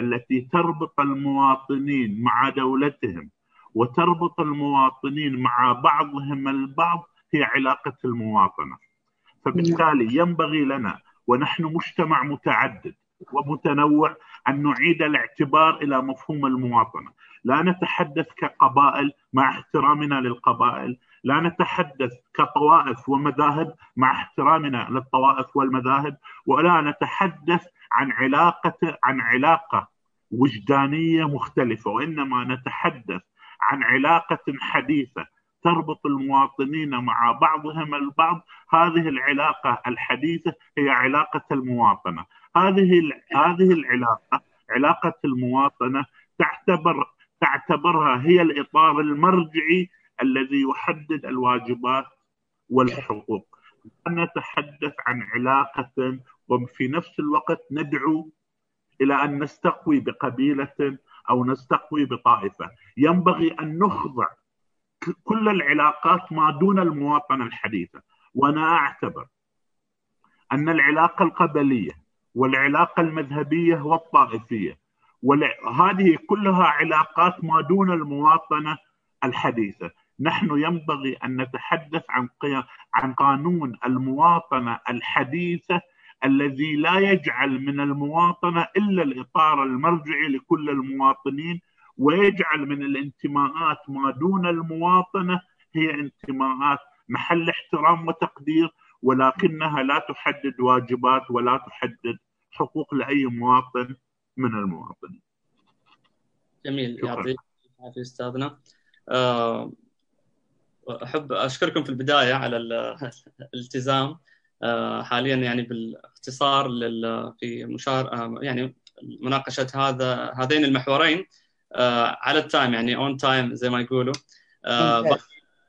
التي تربط المواطنين مع دولتهم وتربط المواطنين مع بعضهم البعض هي علاقة المواطنة. فبالتالي ينبغي لنا ونحن مجتمع متعدد ومتنوع أن نعيد الاعتبار إلى مفهوم المواطنة. لا نتحدث كقبائل مع احترامنا للقبائل لا نتحدث كطوائف ومذاهب مع احترامنا للطوائف والمذاهب ولا نتحدث عن علاقة عن علاقة وجدانية مختلفة وإنما نتحدث عن علاقة حديثة تربط المواطنين مع بعضهم البعض. هذه العلاقة الحديثة هي علاقة المواطنة. هذه هذه العلاقة علاقة المواطنة تعتبر تعتبرها هي الإطار المرجعي الذي يحدد الواجبات والحقوق. نتحدث عن علاقة وفي نفس الوقت ندعو إلى أن نستقوي بقبيلة أو نستقوي بطائفة. ينبغي أن نخضع كل العلاقات ما دون المواطنة الحديثة. وأنا أعتبر أن العلاقة القبلية والعلاقة المذهبية والطائفية وهذه كلها علاقات ما دون المواطنة الحديثة. نحن ينبغي أن نتحدث عن عن قانون المواطنة الحديثة الذي لا يجعل من المواطنة إلا الإطار المرجعي لكل المواطنين ويجعل من الانتماءات ما دون المواطنة هي انتماءات محل احترام وتقدير ولكنها لا تحدد واجبات ولا تحدد حقوق لأي مواطن من المواطنين. جميل. يعطيك العافية أستاذنا. آه، أحب أشكركم في البداية على *laughs* الالتزام. آه، حاليا يعني بالاختصار في مشار آه، يعني مناقشة هذا هذين المحورين. آه، على ال time يعني on time زي ما يقولوا.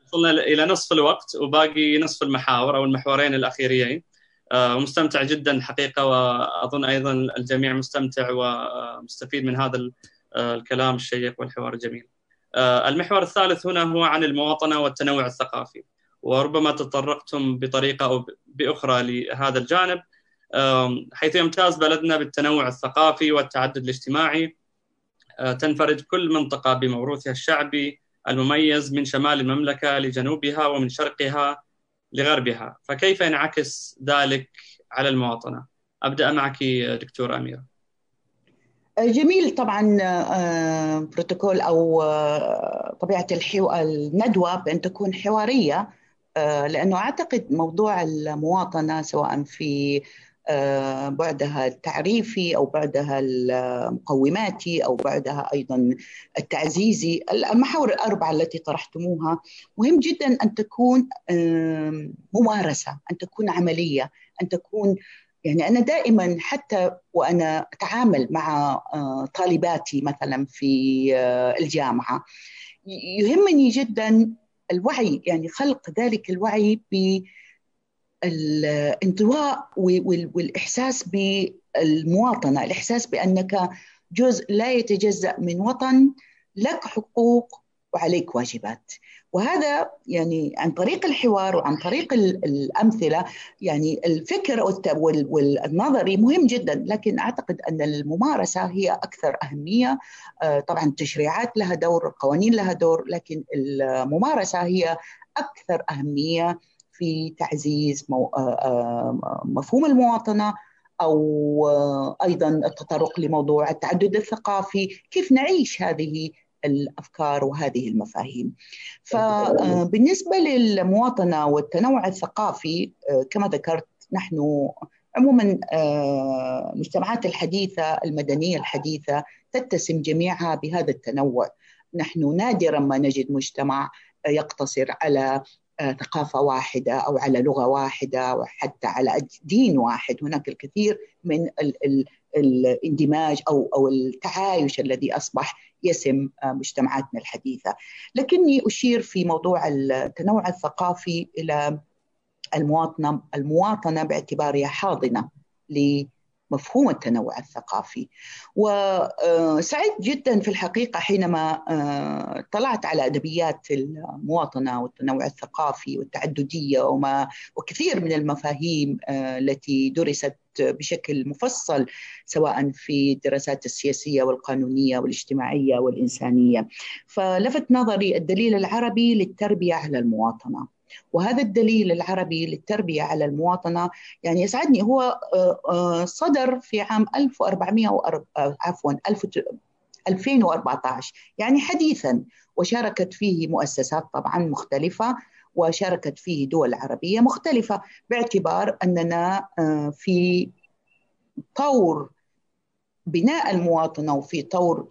وصلنا إلى نصف الوقت وباقي نصف المحاور أو المحورين الأخيرين. ومستمتع جدا حقيقة وأظن أيضا الجميع مستمتع ومستفيد من هذا الكلام الشيق والحوار الجميل. المحور الثالث هنا هو عن المواطنة والتنوع الثقافي. وربما تطرقتم بطريقة أو بأخرى لهذا الجانب. حيث يمتاز بلدنا بالتنوع الثقافي والتعدد الاجتماعي. أه، تنفرد كل منطقة بموروثها الشعبي المميز من شمال المملكة لجنوبها ومن شرقها لغربها. فكيف ينعكس ذلك على المواطنة؟ أبدأ معك دكتوره اميره جميل طبعا أه، بروتوكول أو أه، طبيعة الندوة بأن تكون حوارية آه، لأنه أعتقد موضوع المواطنة سواء في آه، بعدها التعريفي أو بعدها المقوماتي أو بعدها أيضا التعزيزي المحاور الأربعة التي طرحتموها مهم جدا أن تكون ممارسة أن تكون عملية أن تكون يعني أنا دائما حتى وأنا أتعامل مع آه، طالباتي مثلا في الجامعة يهمني جدا الوعي يعني خلق ذلك الوعي بالانطواء والإحساس بالمواطنة، الإحساس بأنك جزء لا يتجزأ من وطن لك حقوق وعليك واجبات. وهذا يعني عن طريق الحوار وعن طريق الأمثلة يعني الفكر والنظري مهم جدا. لكن أعتقد أن الممارسة هي أكثر أهمية. آه، طبعا التشريعات لها دور القوانين لها دور لكن الممارسة هي أكثر أهمية في تعزيز آه، آه، مفهوم المواطنة أو أيضا التطرق لموضوع التعدد الثقافي. كيف نعيش هذه الأفكار وهذه المفاهيم. فبالنسبه للمواطنة والتنوع الثقافي كما ذكرت نحن عموما المجتمعات الحديثة المدنية الحديثة تتسم جميعها بهذا التنوع. نحن نادرا ما نجد مجتمع يقتصر على ثقافة واحدة أو على لغة واحدة أو حتى على دين واحد هناك الكثير من ال ال الاندماج أو أو التعايش الذي أصبح يسم مجتمعاتنا الحديثة. لكني أشير في موضوع التنوع الثقافي إلى المواطنة المواطنة باعتبارها حاضنة مفهوم التنوع الثقافي. وسعيد جدا في الحقيقة حينما طلعت على أدبيات المواطنة والتنوع الثقافي والتعددية وما وكثير من المفاهيم التي درست بشكل مفصل سواء في الدراسات السياسية والقانونية والاجتماعية والإنسانية. فلفت نظري الدليل العربي للتربية على المواطنة. وهذا الدليل العربي للتربية على المواطنة يعني يسعدني هو صدر في عام 1400 عفوا 2014 يعني حديثا وشاركت فيه مؤسسات طبعا مختلفة وشاركت فيه دول عربية مختلفة باعتبار أننا في طور بناء المواطنة وفي طور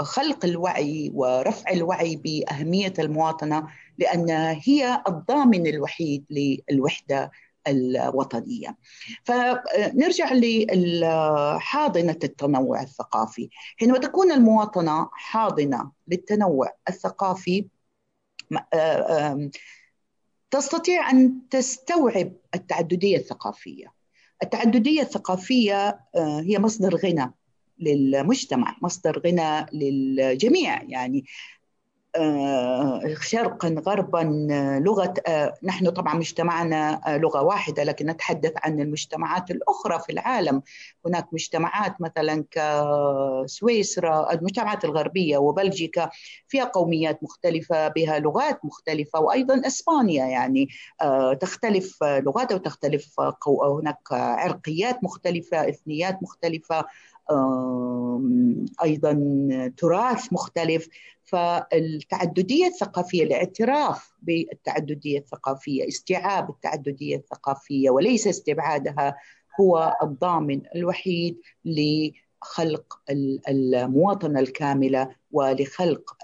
خلق الوعي ورفع الوعي بأهمية المواطنة لانها هي الضامن الوحيد للوحدة الوطنية. فنرجع لحاضنه التنوع الثقافي، حينما تكون المواطنة حاضنة للتنوع الثقافي تستطيع أن تستوعب التعددية الثقافية. التعددية الثقافية هي مصدر غنى للمجتمع مصدر غنى للجميع. يعني شرقا غربا لغة نحن طبعا مجتمعنا لغة واحدة لكن نتحدث عن المجتمعات الأخرى في العالم. هناك مجتمعات مثلا كسويسرا المجتمعات الغربية وبلجيكا فيها قوميات مختلفة بها لغات مختلفة وأيضا إسبانيا يعني تختلف لغات وتختلف هناك عرقيات مختلفة إثنيات مختلفة أيضا تراث مختلف. فالتعددية الثقافية الاعتراف بالتعددية الثقافية استيعاب التعددية الثقافية وليس استبعادها هو الضامن الوحيد لخلق المواطنه الكاملة ولخلق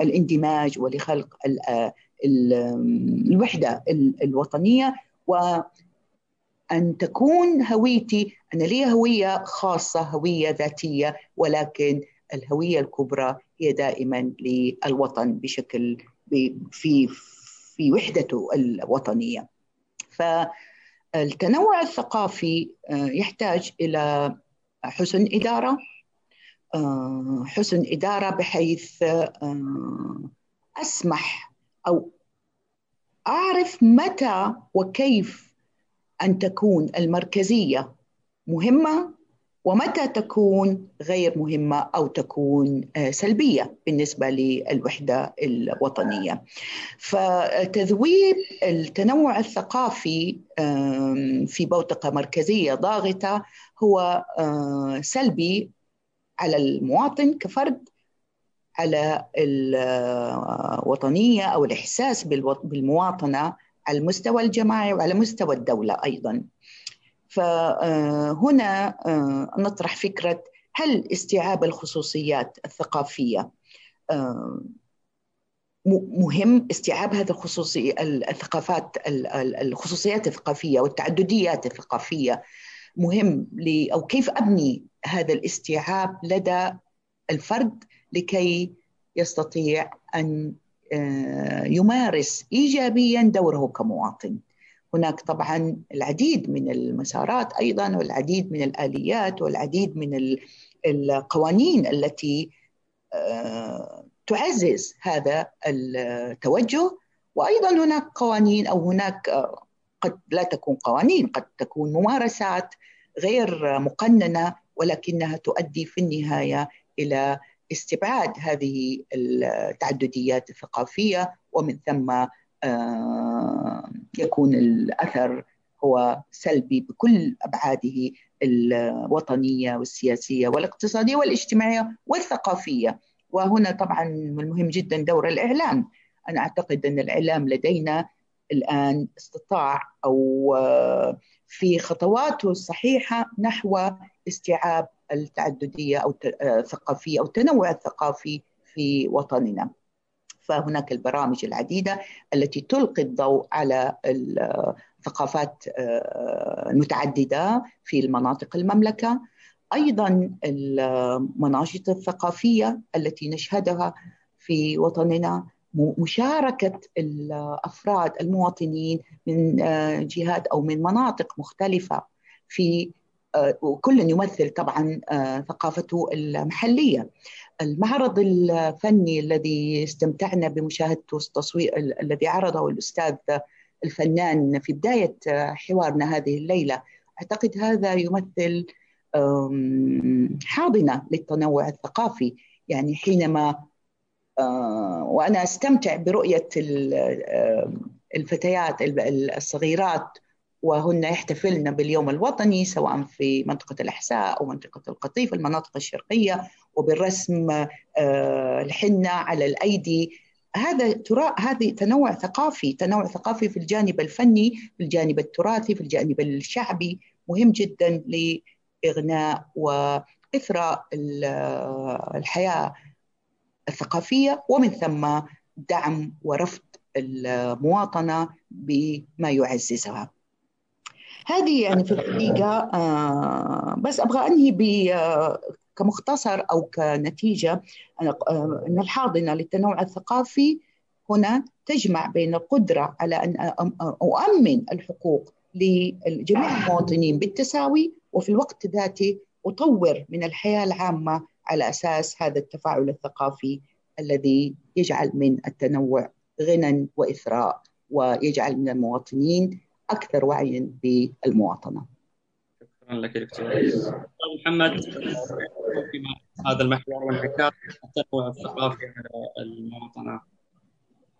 الاندماج ولخلق الوحدة الوطنية. أن تكون هويتي أنا لي هوية خاصة هوية ذاتية ولكن الهوية الكبرى هي دائما للوطن بشكل في في وحدته الوطنية. فالتنوع الثقافي يحتاج إلى حسن إدارة حسن إدارة بحيث أسمح أو أعرف متى وكيف أن تكون المركزية مهمة ومتى تكون غير مهمة أو تكون سلبية بالنسبة للوحدة الوطنية. فتذويب التنوع الثقافي في بوتقة مركزية ضاغطة هو سلبي على المواطن كفرد على الوطنيه أو الإحساس بالمواطنة على المستوى الجماعي وعلى مستوى الدولة أيضا. فهنا نطرح فكرة هل استيعاب الخصوصيات الثقافية مهم؟ استيعاب هذه الخصوصية الثقافات الخصوصيات الثقافية والتعدديات الثقافية مهم أو كيف أبني هذا الاستيعاب لدى الفرد لكي يستطيع أن يمارس ايجابيا دوره كمواطن. هناك طبعا العديد من المسارات أيضا والعديد من الآليات والعديد من القوانين التي تعزز هذا التوجه وأيضا هناك قوانين أو هناك قد لا تكون قوانين قد تكون ممارسات غير مقننة ولكنها تؤدي في النهاية إلى استبعاد هذه التعدديات الثقافية ومن ثم يكون الأثر هو سلبي بكل أبعاده الوطنية والسياسية والاقتصادية والاجتماعية والثقافية. وهنا طبعا المهم جدا دور الإعلام. أنا أعتقد أن الإعلام لدينا الآن استطاع أو في خطواته الصحيحة نحو استيعاب التعددية أو الثقافيه أو التنوع الثقافي في وطننا. فهناك البرامج العديدة التي تلقي الضوء على الثقافات المتعدده في المناطق المملكة أيضا المناشط الثقافية التي نشهدها في وطننا مشاركة الأفراد المواطنين من جهات أو من مناطق مختلفة في وكل يمثل طبعا ثقافته المحلية. المعرض الفني الذي استمتعنا بمشاهدته التصوير الذي عرضه الأستاذ الفنان في بداية حوارنا هذه الليلة أعتقد هذا يمثل حاضنة للتنوع الثقافي يعني حينما وأنا أستمتع برؤية الفتيات الصغيرات وهن يحتفلن باليوم الوطني سواء في منطقة الأحساء أو منطقة القطيف المناطق الشرقية وبالرسم الحنة على الأيدي. هذا ترا هذه تنوع ثقافي تنوع ثقافي في الجانب الفني في الجانب التراثي في الجانب الشعبي. مهم جدا لإغناء وإثراء الحياة. الثقافية ومن ثم دعم ورفض المواطنة بما يعززها. هذه يعني في الحقيقة بس أبغى أنهي ب كمختصر أو كنتيجة. أن الحاضنة للتنوع الثقافي هنا تجمع بين القدرة على أن أؤمن الحقوق لجميع المواطنين بالتساوي وفي الوقت ذاته أطور من الحياة العامة على أساس هذا التفاعل الثقافي الذي يجعل من التنوع غنى وإثراء ويجعل من المواطنين أكثر وعيا بالمواطنة. شكرا لك دكتور. محمد هذا المحور وانعكاس التنوع الثقافي على المواطنة.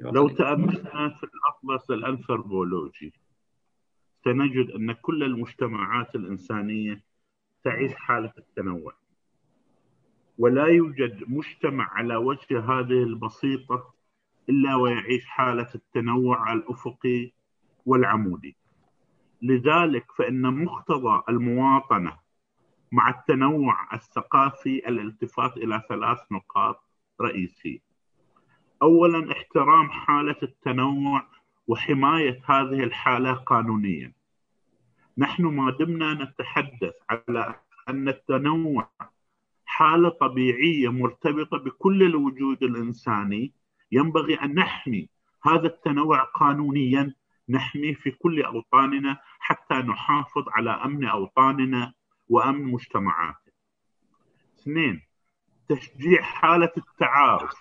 لو تأملنا في الأطلس الأنثروبولوجي سنجد أن كل المجتمعات الإنسانية تعيش حالة التنوع. ولا يوجد مجتمع على وجه هذه البسيطة إلا ويعيش حالة التنوع الأفقي والعمودي. لذلك فإن مقتضى المواطنة مع التنوع الثقافي الالتفات إلى ثلاث نقاط رئيسية. أولا احترام حالة التنوع وحماية هذه الحالة قانونيا. نحن ما دمنا نتحدث على أن التنوع حالة طبيعية مرتبطة بكل الوجود الإنساني ينبغي أن نحمي هذا التنوع قانونيا نحميه في كل أوطاننا حتى نحافظ على أمن أوطاننا وأمن مجتمعاتنا اثنين تشجيع حالة التعارف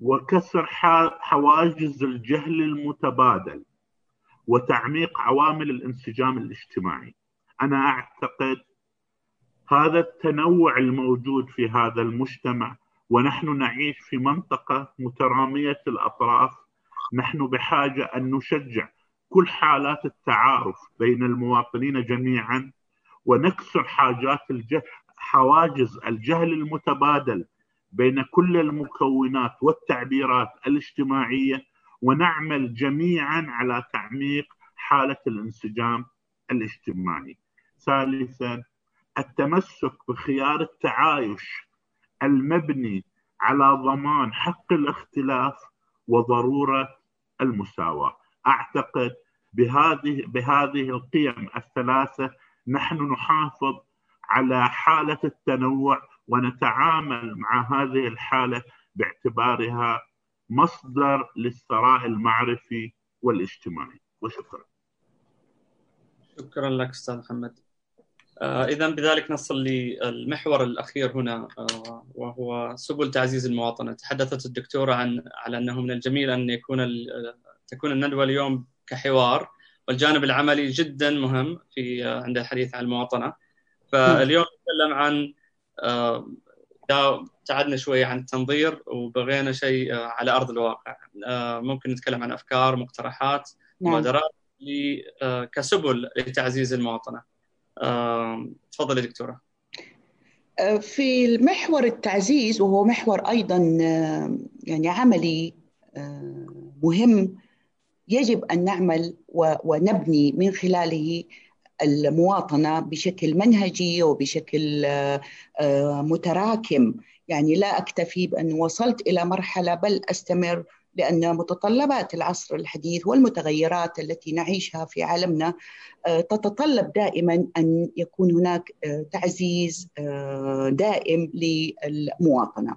وكسر حواجز الجهل المتبادل وتعميق عوامل الانسجام الاجتماعي. أنا أعتقد هذا التنوع الموجود في هذا المجتمع ونحن نعيش في منطقة مترامية الأطراف. نحن بحاجة أن نشجع كل حالات التعارف بين المواطنين جميعا ونكسر حاجات الجهل حواجز الجهل المتبادل بين كل المكونات والتعبيرات الاجتماعية ونعمل جميعا على تعميق حالة الانسجام الاجتماعي. ثالثا التمسك بخيار التعايش المبني على ضمان حق الاختلاف وضرورة المساواة. أعتقد بهذه بهذه القيم الثلاثة نحن نحافظ على حالة التنوع ونتعامل مع هذه الحالة باعتبارها مصدر للثراء المعرفي والاجتماعي. وشكرا. شكرا لك أستاذ محمد. آه اذا بذلك نصل للمحور الأخير هنا آه وهو سبل تعزيز المواطنة. تحدثت الدكتورة عن على أنه من الجميل أن يكون تكون الندوة اليوم كحوار والجانب العملي جدا مهم في آه عند الحديث عن المواطنة. فاليوم نتكلم عن ابتعدنا شوي عن التنظير وبغينا شيء على أرض الواقع. ممكن نتكلم عن أفكار مقترحات مبادرات كسبل لتعزيز المواطنة. تفضلي دكتورة. في المحور التعزيز وهو محور أيضا يعني عملي مهم يجب أن نعمل ونبني من خلاله المواطنة بشكل منهجي وبشكل متراكم. يعني لا أكتفي بأن وصلت إلى مرحلة بل أستمر لأن متطلبات العصر الحديث والمتغيرات التي نعيشها في عالمنا تتطلب دائما أن يكون هناك تعزيز دائم للمواطنة.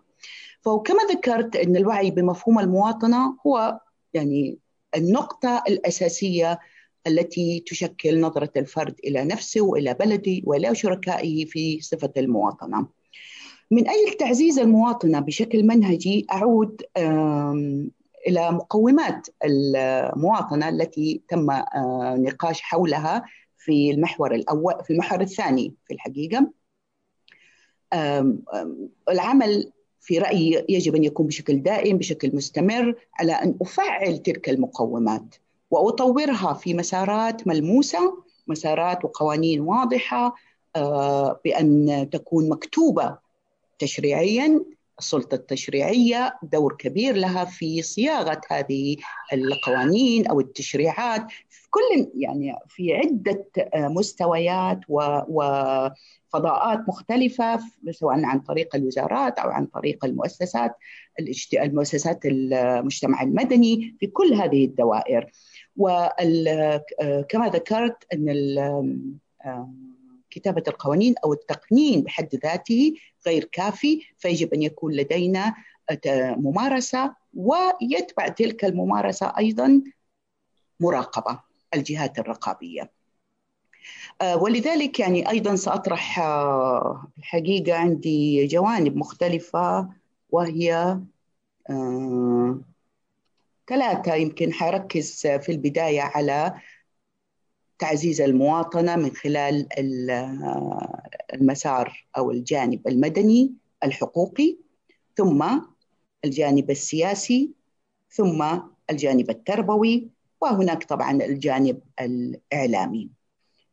فكما ذكرت أن الوعي بمفهوم المواطنة هو يعني النقطة الأساسية التي تشكل نظرة الفرد إلى نفسه وإلى بلده وإلى شركائه في صفة المواطنة. من أجل تعزيز المواطنة بشكل منهجي أعود إلى مقومات المواطنة التي تم نقاش حولها في المحور الأول في المحور الثاني في الحقيقة. العمل في رأيي يجب أن يكون بشكل دائم بشكل مستمر على أن أفعل تلك المقومات وأطورها في مسارات ملموسة مسارات وقوانين واضحة بأن تكون مكتوبة تشريعيا السلطة التشريعية دور كبير لها في صياغة هذه القوانين أو التشريعات. في كل يعني في عدة مستويات وفضاءات مختلفة سواء عن طريق الوزارات أو عن طريق المؤسسات المؤسسات المجتمع المدني في كل هذه الدوائر. وكما ذكرت أن كتابة القوانين أو التقنين بحد ذاته غير كافي فيجب أن يكون لدينا ممارسة ويتبع تلك الممارسة أيضا مراقبة الجهات الرقابية. ولذلك يعني أيضا سأطرح الحقيقة عندي جوانب مختلفة وهي ثلاثة. يمكن حركز في البداية على تعزيز المواطنة من خلال المسار أو الجانب المدني الحقوقي ثم الجانب السياسي ثم الجانب التربوي وهناك طبعا الجانب الإعلامي.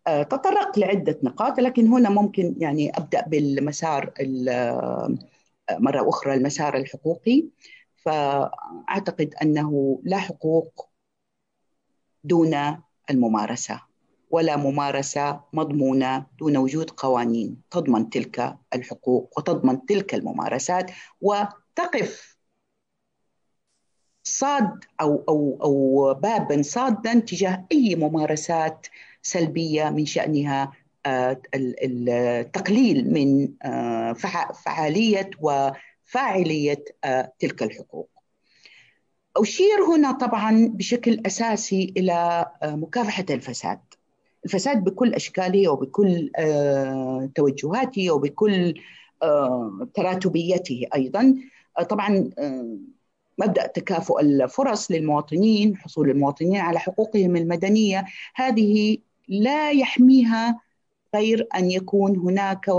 تطرقت لعدة نقاط لكن هنا ممكن يعني أبدأ بالمسار مرة أخرى المسار الحقوقي فأعتقد أنه لا حقوق دون الممارسة ولا ممارسة مضمونة دون وجود قوانين تضمن تلك الحقوق وتضمن تلك الممارسات وتقف صاد أو أو أو بابا صادا تجاه أي ممارسات سلبية من شأنها التقليل من فعالية وفاعلية تلك الحقوق. أشير هنا طبعا بشكل أساسي إلى مكافحة الفساد الفساد بكل أشكاله وبكل توجهاته وبكل تراتبيته أيضا. طبعا مبدأ تكافؤ الفرص للمواطنين حصول المواطنين على حقوقهم المدنية. هذه لا يحميها غير أن يكون هناك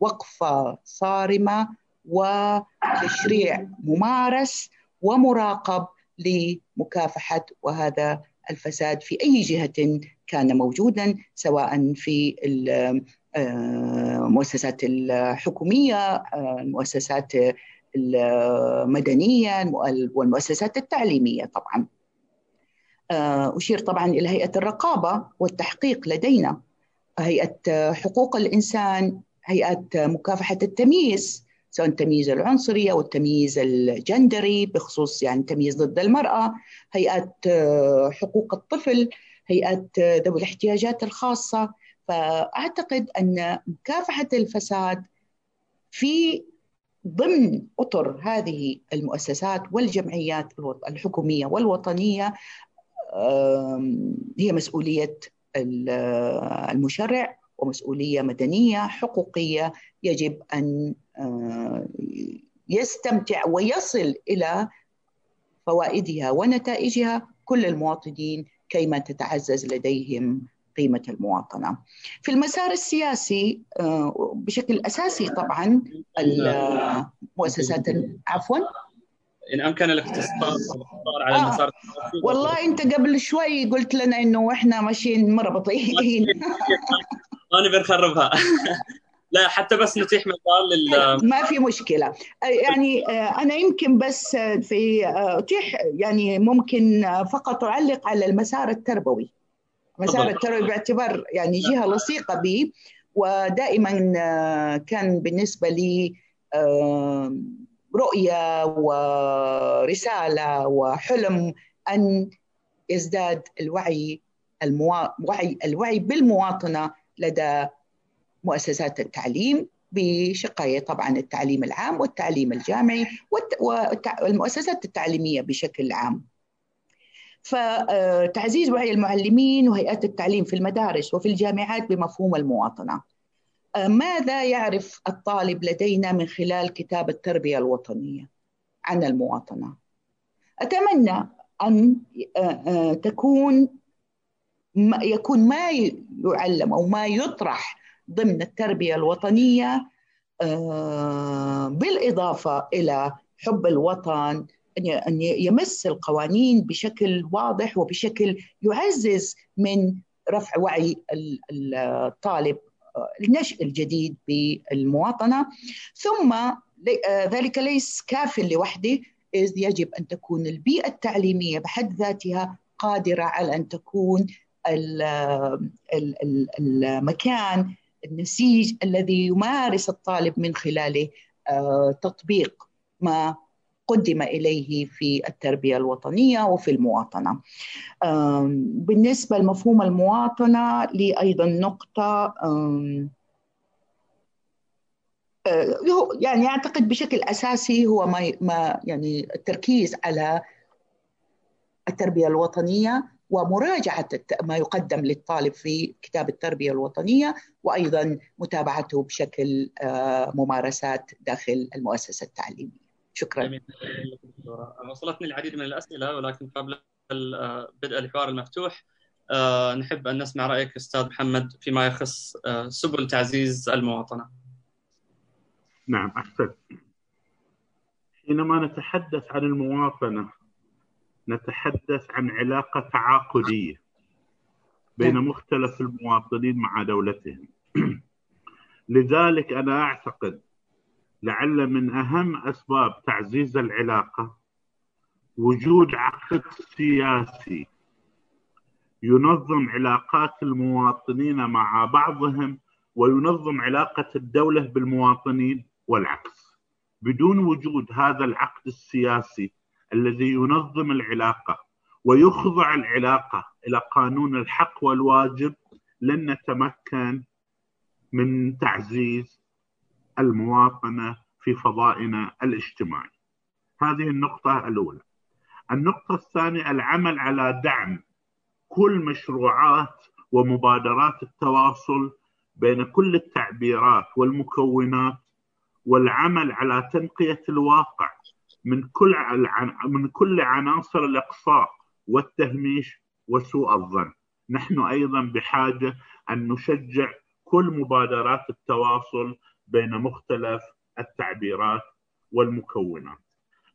وقفة صارمة وتشريع ممارس ومراقب لمكافحة وهذا الفساد في أي جهة كان موجودا سواء في المؤسسات الحكومية المؤسسات المدنية والمؤسسات التعليمية طبعا. أشير طبعا إلى هيئة الرقابة والتحقيق لدينا هيئة حقوق الإنسان هيئة مكافحة التمييز سواء التمييز العنصري أو التمييز الجندري بخصوص يعني التمييز ضد المرأة هيئه حقوق الطفل هيئه ذوي الاحتياجات الخاصة. فأعتقد أن مكافحة الفساد في ضمن أطر هذه المؤسسات والجمعيات الحكومية والوطنية هي مسؤولية المشرع. ومسؤولية مدنية حقوقية يجب أن يستمتع ويصل إلى فوائدها ونتائجها كل المواطنين كيما تتعزز لديهم قيمة المواطنة. في المسار السياسي بشكل أساسي طبعا المؤسسات عفوا. إن أمكن الاختصار على آه. المسار والله أنت قبل شوي قلت لنا إنه إحنا ماشيين مرة بطيئين *laughs* ما نبي نخربها *laughs* لا حتى بس نتيح مجال لل ما في مشكلة. يعني أنا يمكن بس في أتيح يعني ممكن فقط أعلق على المسار التربوي. المسار التربوي باعتبار يعني جهة لصيقة بي ودائما كان بالنسبة لي رؤية ورسالة وحلم أن يزداد الوعي الموا... وعي الوعي بالمواطنة لدى مؤسسات التعليم بشقيه طبعا التعليم العام والتعليم الجامعي والمؤسسات التعليمية بشكل عام. فتعزيز وعي المعلمين وهيئات التعليم في المدارس وفي الجامعات بمفهوم المواطنة. ماذا يعرف الطالب لدينا من خلال كتاب التربية الوطنية عن المواطنة؟ أتمنى أن تكون يكون ما يعلم أو ما يطرح ضمن التربية الوطنية بالإضافة إلى حب الوطن أن يمس القوانين بشكل واضح وبشكل يعزز من رفع وعي الطالب النشء الجديد بالمواطنة. ثم ذلك ليس كاف لوحده إذ يجب أن تكون البيئة التعليمية بحد ذاتها قادرة على أن تكون المكان النسيج الذي يمارس الطالب من خلاله تطبيق ما قدم إليه في التربية الوطنية وفي المواطنة. بالنسبة لمفهوم المواطنة لي أيضا نقطة يعني أعتقد بشكل أساسي هو ما ما يعني التركيز على التربية الوطنية ومراجعة ما يقدم للطالب في كتاب التربية الوطنية وأيضا متابعته بشكل ممارسات داخل المؤسسة التعليمية. شكرا. جميل. وصلتني العديد من الأسئلة ولكن قبل بدء الحوار المفتوح نحب أن نسمع رأيك أستاذ محمد فيما يخص سبل تعزيز المواطنة. نعم أحسنت حينما نتحدث عن المواطنة نتحدث عن علاقة تعاقدية بين مختلف المواطنين مع دولتهم *clears throat* لذلك أنا أعتقد لعل من أهم أسباب تعزيز العلاقة وجود عقد سياسي ينظم علاقات المواطنين مع بعضهم وينظم علاقة الدولة بالمواطنين والعكس. بدون وجود هذا العقد السياسي الذي ينظم العلاقة ويخضع العلاقة إلى قانون الحق والواجب لن نتمكن من تعزيز المواطنة في فضائنا الاجتماعي. هذه النقطة الأولى. النقطة الثانية العمل على دعم كل مشروعات ومبادرات التواصل بين كل التعبيرات والمكونات والعمل على تنقية الواقع من كل من كل عناصر الإقصاء والتهميش وسوء الظن. نحن أيضا بحاجة أن نشجع كل مبادرات التواصل بين مختلف التعبيرات والمكونات.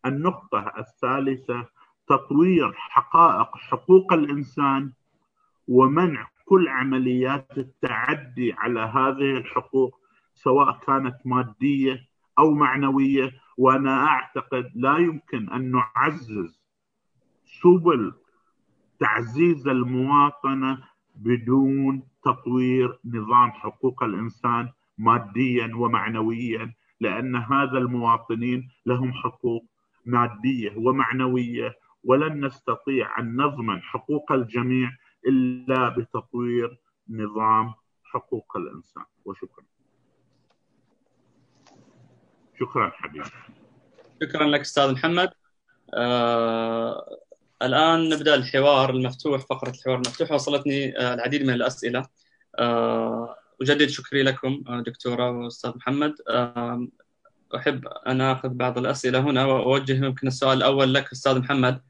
النقطة الثالثة تطوير حقائق حقوق الإنسان ومنع كل عمليات التعدي على هذه الحقوق سواء كانت مادية أو معنوية وأنا أعتقد لا يمكن أن نعزز سبل تعزيز المواطنة بدون تطوير نظام حقوق الإنسان ماديا ومعنويا لأن هذا المواطنين لهم حقوق مادية ومعنوية ولن نستطيع أن نضمن حقوق الجميع إلا بتطوير نظام حقوق الإنسان وشكرا. شكرا حبيبي. شكرا لك أستاذ محمد. آه الآن نبدأ الحوار المفتوح فقرة الحوار المفتوح وصلتني آه العديد من الأسئلة. آه أجدد شكري لكم دكتورة واستاذ محمد. آه أحب أن آخذ بعض الأسئلة هنا وأوجه يمكن السؤال الأول لك أستاذ محمد.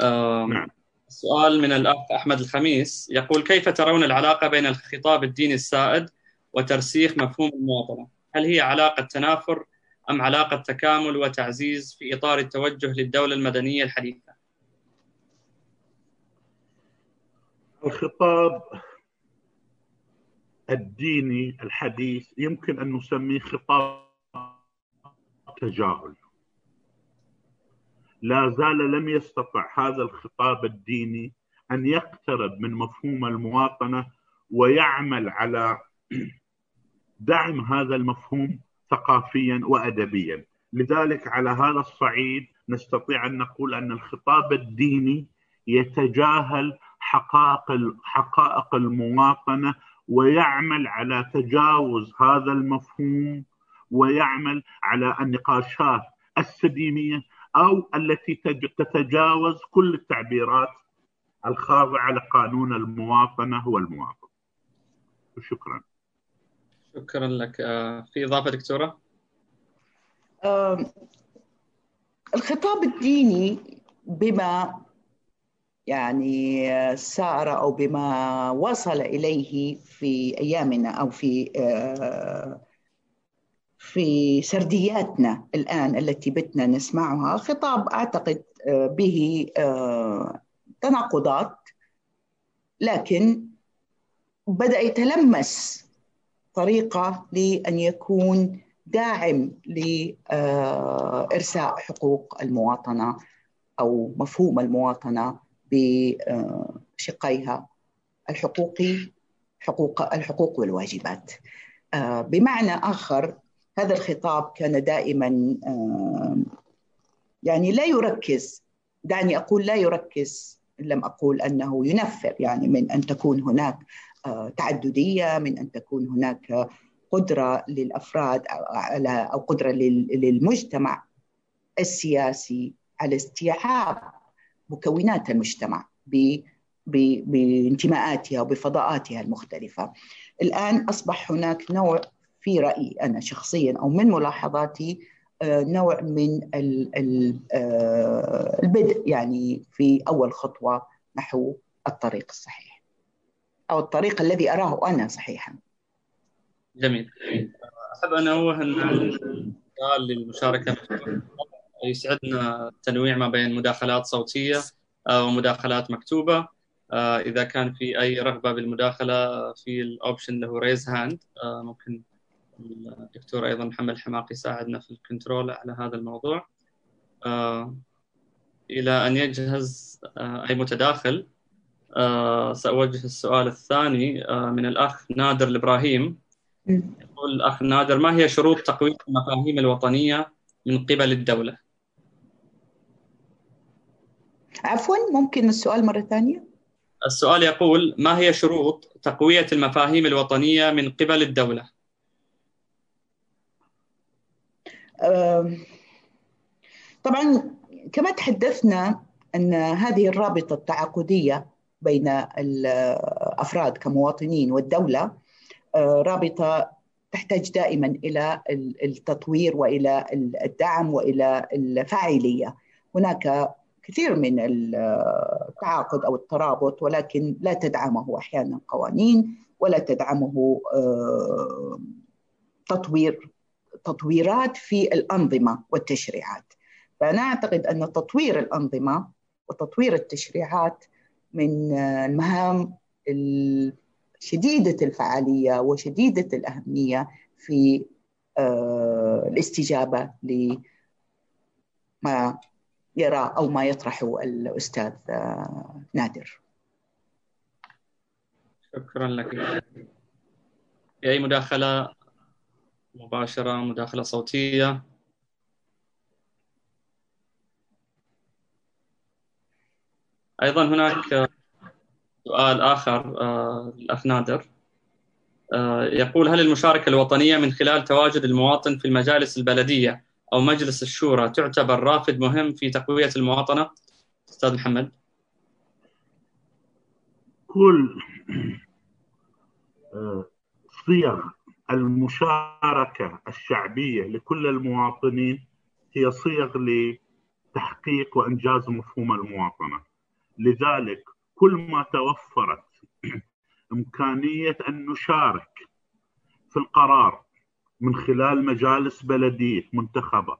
آه نعم. سؤال من الأخ أحمد الخميس يقول كيف ترون العلاقة بين الخطاب الديني السائد وترسيخ مفهوم المواطنة هل هي علاقة تنافر أم علاقة تكامل وتعزيز في إطار التوجه للدولة المدنية الحديثة الخطاب الديني الحديث يمكن أن نسميه خطاب تجاهل. لا زال لم يستطع هذا الخطاب الديني أن يقترب من مفهوم المواطنة ويعمل على دعم هذا المفهوم ثقافيا وادبيا. لذلك على هذا الصعيد نستطيع أن نقول أن الخطاب الديني يتجاهل حقائق حقائق المواطنة ويعمل على تجاوز هذا المفهوم ويعمل على النقاشات السديميه أو التي تتجاوز كل التعبيرات الخاضعة لقانون المواطنة والمواطن. شكرا. شكرا لك آه، في إضافة دكتورة؟ الخطاب الديني بما يعني سار أو بما وصل إليه في أيامنا أو في آه، في سردياتنا الآن التي بتنا نسمعها خطاب أعتقد آه، به آه، تناقضات. لكن بدأ يتلمس طريقة لأن يكون داعم لارساء حقوق المواطنة أو مفهوم المواطنة بشقيها الحقوقي حقوق الحقوق والواجبات. آه، بمعنى آخر هذا الخطاب كان دائما آه، يعني لا يركز. دعني أقول لا يركز لم أقول أنه ينفر يعني من أن تكون هناك آه، تعددية من أن تكون هناك قدرة للأفراد على أو قدرة للمجتمع السياسي على استيعاب مكونات المجتمع بانتماءاتها وبفضاءاتها المختلفة. الآن أصبح هناك نوع في رأيي أنا شخصيا أو من ملاحظاتي آه، نوع من آه، البدء يعني في أول خطوة نحو الطريق الصحيح أو الطريق الذي أراه أنا صحيحا. جميل. أحب أن أنوه أن للمشاركة يسعدنا التنويع ما بين مداخلات صوتية ومداخلات مكتوبة. آه، إذا كان في أي رغبة بالمداخلة في ال option اللي هو raise hand آه، ممكن الدكتور أيضا محمد الحماقي يساعدنا في ال control على هذا الموضوع. آه، إلى أن يجهز أي متداخل سأوجه السؤال الثاني من الأخ نادر الإبراهيم. يقول الأخ نادر ما هي شروط تقويم المفاهيم الوطنية من قبل الدولة؟ عفوا ممكن السؤال مرة ثانية؟ السؤال يقول ما هي شروط تقوية المفاهيم الوطنية من قبل الدولة؟ طبعا كما تحدثنا أن هذه الرابطة التعاقدية بين الأفراد كمواطنين والدولة آه، رابطة تحتاج دائما إلى التطوير وإلى الدعم وإلى الفاعلية هناك كثير من التعاقد أو الترابط ولكن لا تدعمه أحيانا قوانين ولا تدعمه آه، تطوير تطويرات في الأنظمة والتشريعات. فأنا أعتقد أن تطوير الأنظمة وتطوير التشريعات من المهام شديده الفعالية وشديدة الأهمية في آه، الاستجابة لما يرى أو ما يطرحه الأستاذ آه، نادر. شكرا لك. في أي مداخلة مباشرة مداخلة صوتية؟ أيضا هناك سؤال آخر آه، الأخ نادر. آه، يقول هل المشاركة الوطنية من خلال تواجد المواطن في المجالس البلدية أو مجلس الشورى تعتبر رافد مهم في تقوية المواطنة؟ أستاذ محمد. كل آه، صيغ المشاركة الشعبية لكل المواطنين هي صيغ لتحقيق وإنجاز مفهوم المواطنة. لذلك كل ما توفرت إمكانية أن نشارك في القرار من خلال مجالس بلدية منتخبة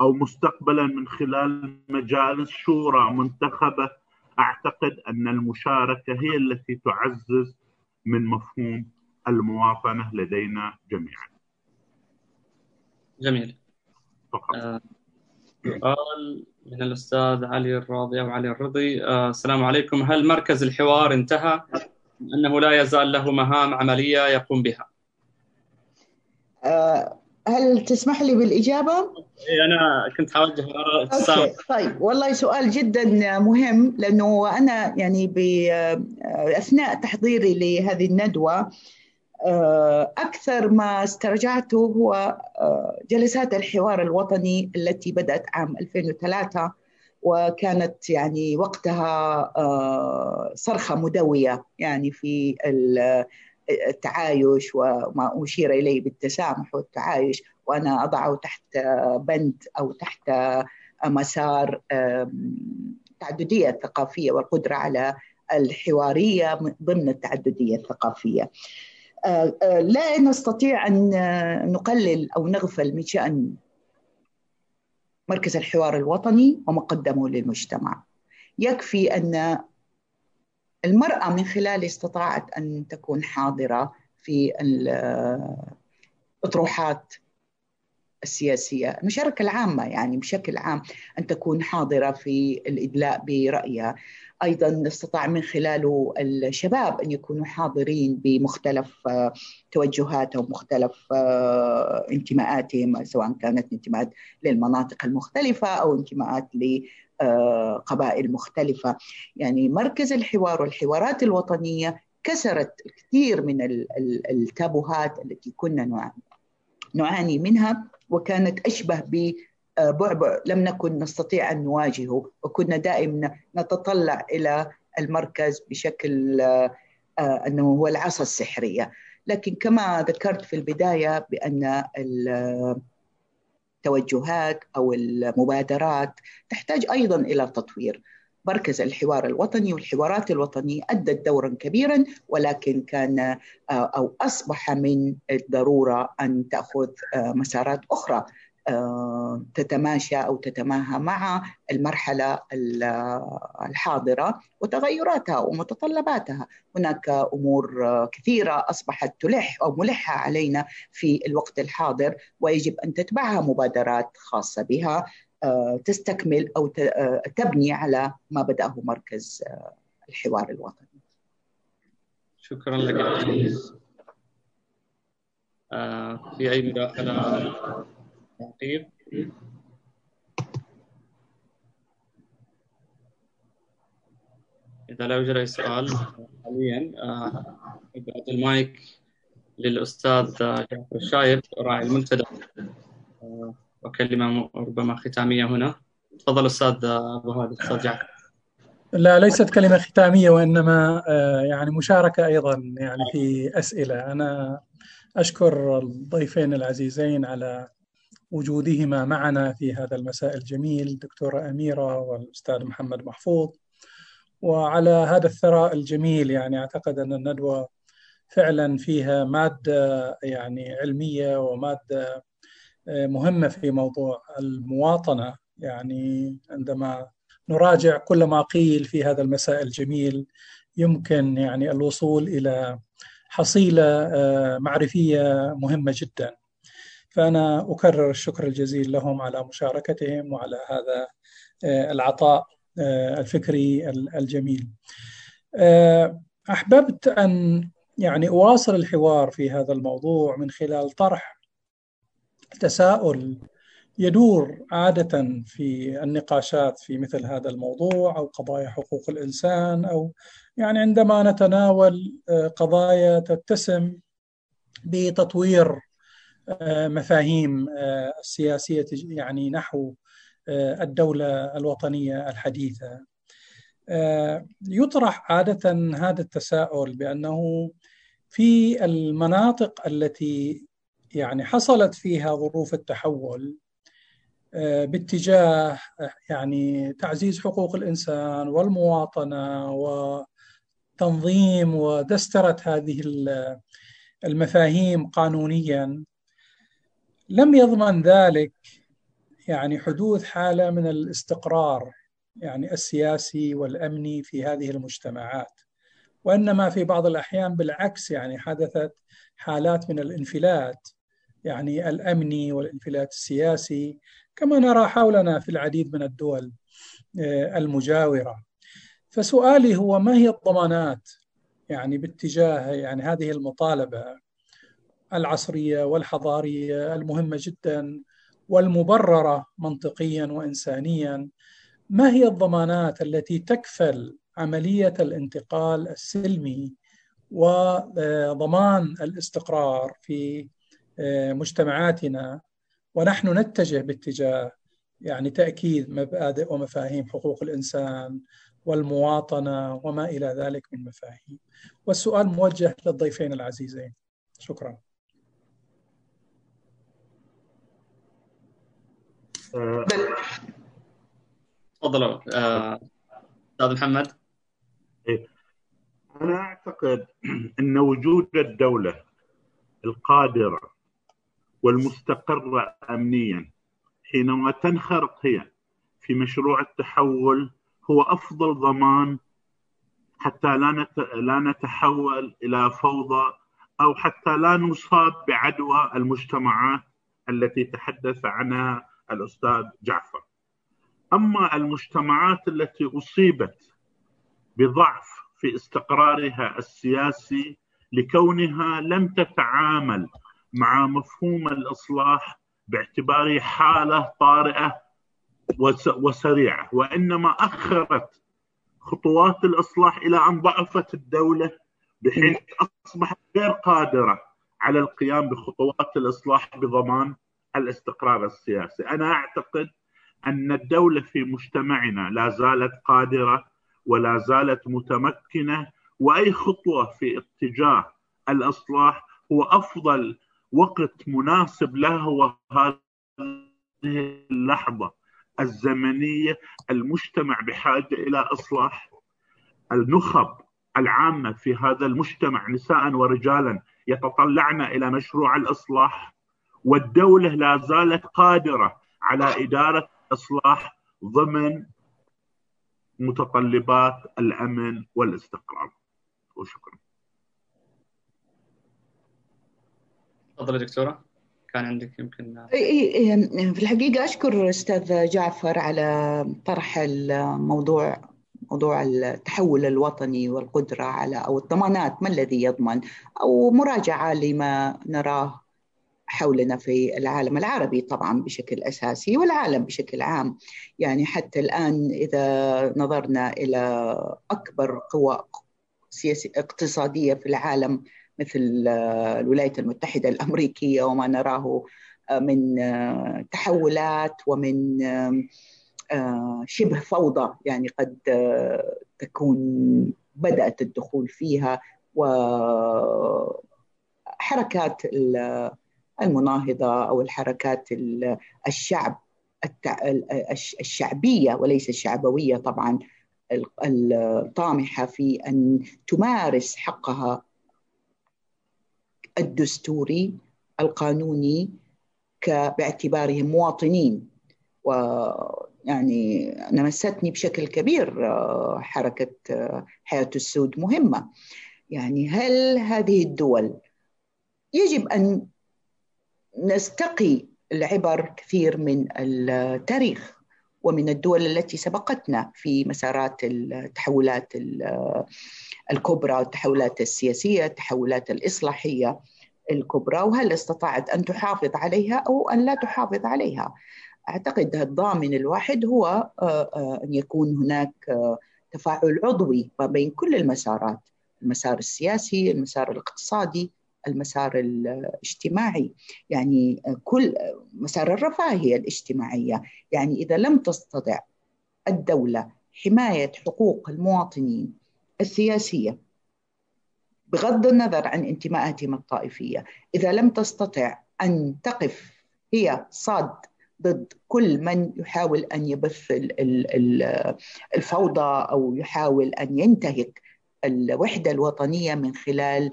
أو مستقبلا من خلال مجالس شورى منتخبة أعتقد أن المشاركة هي التي تعزز من مفهوم المواطنه لدينا جميعا. جميل. فقط. آه، سؤال من الأستاذ علي الراضي أو علي الرضي آه، السلام عليكم هل مركز الحوار انتهى أنه لا يزال له مهام عملية يقوم بها؟ آه، هل تسمح لي بالإجابة؟ إيه أنا كنت حوجه طيب والله سؤال جدا مهم لأنه أنا يعني بأثناء تحضيري لهذه الندوة آه، أكثر ما استرجعته هو آه، جلسات الحوار الوطني التي بدأت عام 2003 وكانت يعني وقتها آه، صرخة مدوية يعني في التعايش وما أشير إليه بالتسامح والتعايش وأنا أضعه تحت بند أو تحت مسار التعددية الثقافية والقدرة على الحوارية ضمن التعددية الثقافية. لا نستطيع أن نقلل أو نغفل من شأن مركز الحوار الوطني وما قدمه للمجتمع. يكفي أن المرأة من خلال استطاعت أن تكون حاضرة في الأطروحات السياسية المشاركة العامة يعني بشكل عام أن تكون حاضرة في الإدلاء برأيها. أيضا استطاع من خلاله الشباب أن يكونوا حاضرين بمختلف آه، توجهاتهم مختلف آه، انتماءاتهم سواء كانت انتماءات للمناطق المختلفة أو انتماءات لقبائل مختلفة. يعني مركز الحوار والحوارات الوطنية كسرت الكثير من التابوهات التي كنا نعاني منها وكانت أشبه بعبع لم نكن نستطيع أن نواجهه وكنا دائما نتطلع إلى المركز بشكل آه، أنه هو العصا السحرية. لكن كما ذكرت في البداية بأن التوجهات أو المبادرات تحتاج أيضا إلى تطوير. مركز الحوار الوطني والحوارات الوطنية أدت دورا كبيرا ولكن كان آه، أو أصبح من الضرورة أن تأخذ آه، مسارات أخرى. تتماشى أو تتماهى مع المرحلة الحاضرة وتغيراتها ومتطلباتها، هناك أمور كثيرة أصبحت تلح أو ملحة علينا في الوقت الحاضر ويجب أن تتبعها مبادرات خاصة بها آه، تستكمل أو آه، تبني على ما بدأه مركز الحوار الوطني. شكرا لك في اي مداخله تعقيب إذا لا يوجد أي سؤال حاليا أبعد آه، المايك للأستاذ جعفر الشايب راعي المنتدى. آه، وكلمة ربما ختامية هنا. تفضل أستاذ أبو هادي أستاذ جعفر. لا ليست كلمة ختامية وإنما آه، يعني مشاركة أيضا يعني في أسئلة. أنا أشكر الضيفين العزيزين على وجودهما معنا في هذا المساء الجميل الدكتورة أميرة والأستاذ محمد محفوظ. وعلى هذا الثراء الجميل يعني أعتقد أن الندوة فعلا فيها مادة يعني علمية ومادة آه، مهمة في موضوع المواطنة. يعني عندما نراجع كل ما قيل في هذا المساء الجميل يمكن يعني الوصول إلى حصيلة آه، معرفية مهمة جدا. فأنا أكرر الشكر الجزيل لهم على مشاركتهم وعلى هذا آه، العطاء آه، الفكري الجميل. آه، أحببت أن يعني أواصل الحوار في هذا الموضوع من خلال طرح تساؤل يدور عادة في النقاشات في مثل هذا الموضوع أو قضايا حقوق الإنسان أو يعني عندما نتناول قضايا تتسم بتطوير مفاهيم آه، السياسية يعني نحو آه، الدولة الوطنية الحديثة. يطرح عادة هذا التساؤل بأنه في المناطق التي يعني حصلت فيها ظروف التحول باتجاه يعني تعزيز حقوق الإنسان والمواطنة وتنظيم ودسترة هذه المفاهيم قانونيا. لم يضمن ذلك يعني حدوث حالة من الاستقرار يعني السياسي والأمني في هذه المجتمعات وإنما في بعض الأحيان بالعكس يعني حدثت حالات من الانفلات يعني الأمني والانفلات السياسي كما نرى حولنا في العديد من الدول آه، المجاورة. فسؤالي هو ما هي الضمانات يعني باتجاه يعني هذه المطالبة؟ العصرية والحضارية المهمة جدا والمبررة منطقيا وإنسانيا. ما هي الضمانات التي تكفل عملية الانتقال السلمي وضمان الاستقرار في مجتمعاتنا؟ ونحن نتجه باتجاه يعني تأكيد مبادئ ومفاهيم حقوق الإنسان والمواطنة وما إلى ذلك من مفاهيم. والسؤال موجه للضيفين العزيزين. شكرا. تفضلوا آه، أستاذ محمد إيه. أنا أعتقد أن وجود الدولة القادرة والمستقرة امنيا حينما تنخرط هي في مشروع التحول هو أفضل ضمان حتى لا لا نتحول إلى فوضى أو حتى لا نصاب بعدوى المجتمعات التي تحدث عنها الأستاذ جعفر. أما المجتمعات التي أصيبت بضعف في استقرارها السياسي لكونها لم تتعامل مع مفهوم الإصلاح باعتباره حالة طارئة وسريعة وإنما أخرت خطوات الإصلاح إلى أن ضعفت الدولة بحيث أصبحت غير قادرة على القيام بخطوات الإصلاح بضمان الاستقرار السياسي، أنا أعتقد أن الدولة في مجتمعنا لا زالت قادرة ولا زالت متمكنة وأي خطوة في اتجاه الإصلاح هو أفضل وقت مناسب له هو هذه اللحظة الزمنية المجتمع بحاجة إلى إصلاح. النخب العامة في هذا المجتمع نساء ورجالا يتطلعن إلى مشروع الإصلاح. والدولة لا زالت قادرة على إدارة الاصلاح ضمن متطلبات الأمن والاستقرار. وشكرا. تفضل دكتورة. كان عندك يمكن في الحقيقة أشكر أستاذ جعفر على طرح الموضوع موضوع التحول الوطني والقدرة على أو الضمانات ما الذي يضمن؟ أو مراجعة لما نراه حولنا في العالم العربي طبعا بشكل أساسي والعالم بشكل عام. يعني حتى الآن إذا نظرنا إلى أكبر قوى سياسية اقتصادية في العالم مثل الولايات المتحدة الأمريكية وما نراه من تحولات ومن شبه فوضى يعني قد تكون بدأت الدخول فيها وحركات المناهضة أو الحركات الشعب الشعبية وليس الشعبوية طبعا الطامحة في أن تمارس حقها الدستوري القانوني باعتبارهم مواطنين. ويعني لمستني بشكل كبير آه، حركة آه، حياة السود مهمة. يعني هل هذه الدول يجب أن نستقي العبر كثير من التاريخ ومن الدول التي سبقتنا في مسارات التحولات الكبرى التحولات السياسية التحولات الإصلاحية الكبرى وهل استطاعت أن تحافظ عليها أو أن لا تحافظ عليها؟ أعتقد الضامن الواحد هو آه، آه، أن يكون هناك آه، تفاعل عضوي ما بين كل المسارات المسار السياسي المسار الاقتصادي المسار الاجتماعي. يعني كل مسار الرفاهية الاجتماعية يعني إذا لم تستطع الدولة حماية حقوق المواطنين السياسية بغض النظر عن انتماءاتهم الطائفية إذا لم تستطع أن تقف هي صاد ضد كل من يحاول أن يبث الفوضى أو يحاول أن ينتهك الوحدة الوطنية من خلال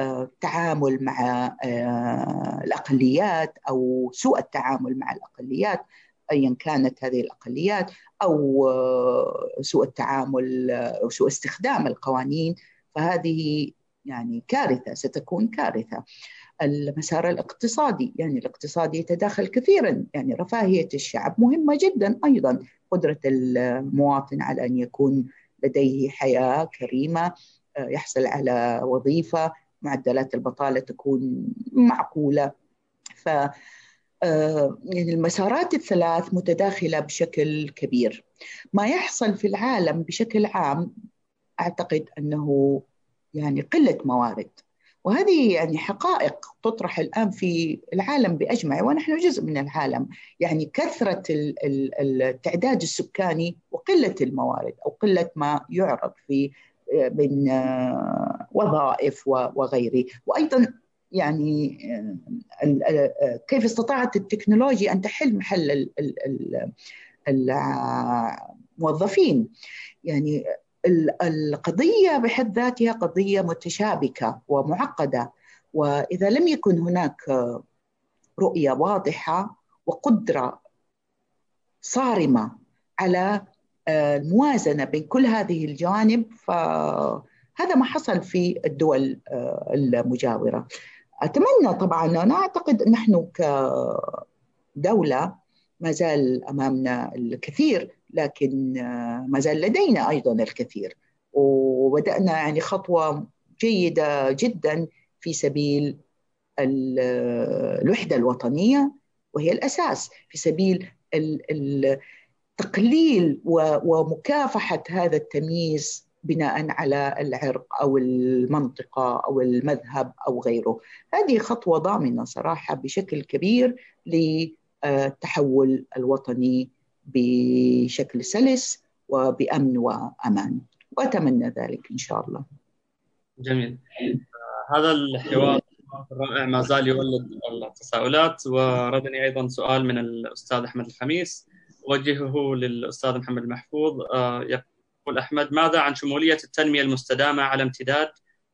التعامل آه، مع آه، الأقليات أو سوء التعامل مع الأقليات ايا كانت هذه الأقليات أو آه، سوء التعامل أو سوء استخدام القوانين فهذه يعني كارثة ستكون كارثة. المسار الاقتصادي يعني الاقتصادي يتداخل كثيرا يعني رفاهية الشعب مهمة جدا أيضا قدرة المواطن على أن يكون لديه حياة كريمة يحصل على وظيفة معدلات البطالة تكون معقولة. ف يعني المسارات الثلاث متداخلة بشكل كبير. ما يحصل في العالم بشكل عام أعتقد أنه يعني قلة موارد. وهذه يعني حقائق تطرح الآن في العالم بأجمع ونحن جزء من العالم. يعني كثرة التعداد السكاني وقلة الموارد أو قلة ما يعرض في من وظائف وغيره وأيضا يعني كيف استطاعت التكنولوجيا أن تحل محل الموظفين؟ يعني القضية بحد ذاتها قضية متشابكة ومعقدة. وإذا لم يكن هناك رؤية واضحة وقدرة صارمة على الموازنة بين كل هذه الجوانب فهذا ما حصل في الدول المجاورة. أتمنى طبعا أنا أعتقد نحن كدولة ما زال أمامنا الكثير لكن ما زال لدينا أيضا الكثير. وبدأنا يعني خطوة جيدة جدا في سبيل الوحدة الوطنية وهي الأساس في سبيل تقليل ومكافحة هذا التمييز بناء على العرق أو المنطقة أو المذهب أو غيره. هذه خطوة ضامنة صراحة بشكل كبير للتحول الوطني بشكل سلس وبأمن وأمان. وأتمنى ذلك إن شاء الله. جميل. هذا الحوار الرائع ما زال يولد التساؤلات وردني أيضا سؤال من الأستاذ أحمد الخميس. أوجهه للأستاذ محمد المحفوظ يقول أحمد ماذا عن شمولية التنمية المستدامة على امتداد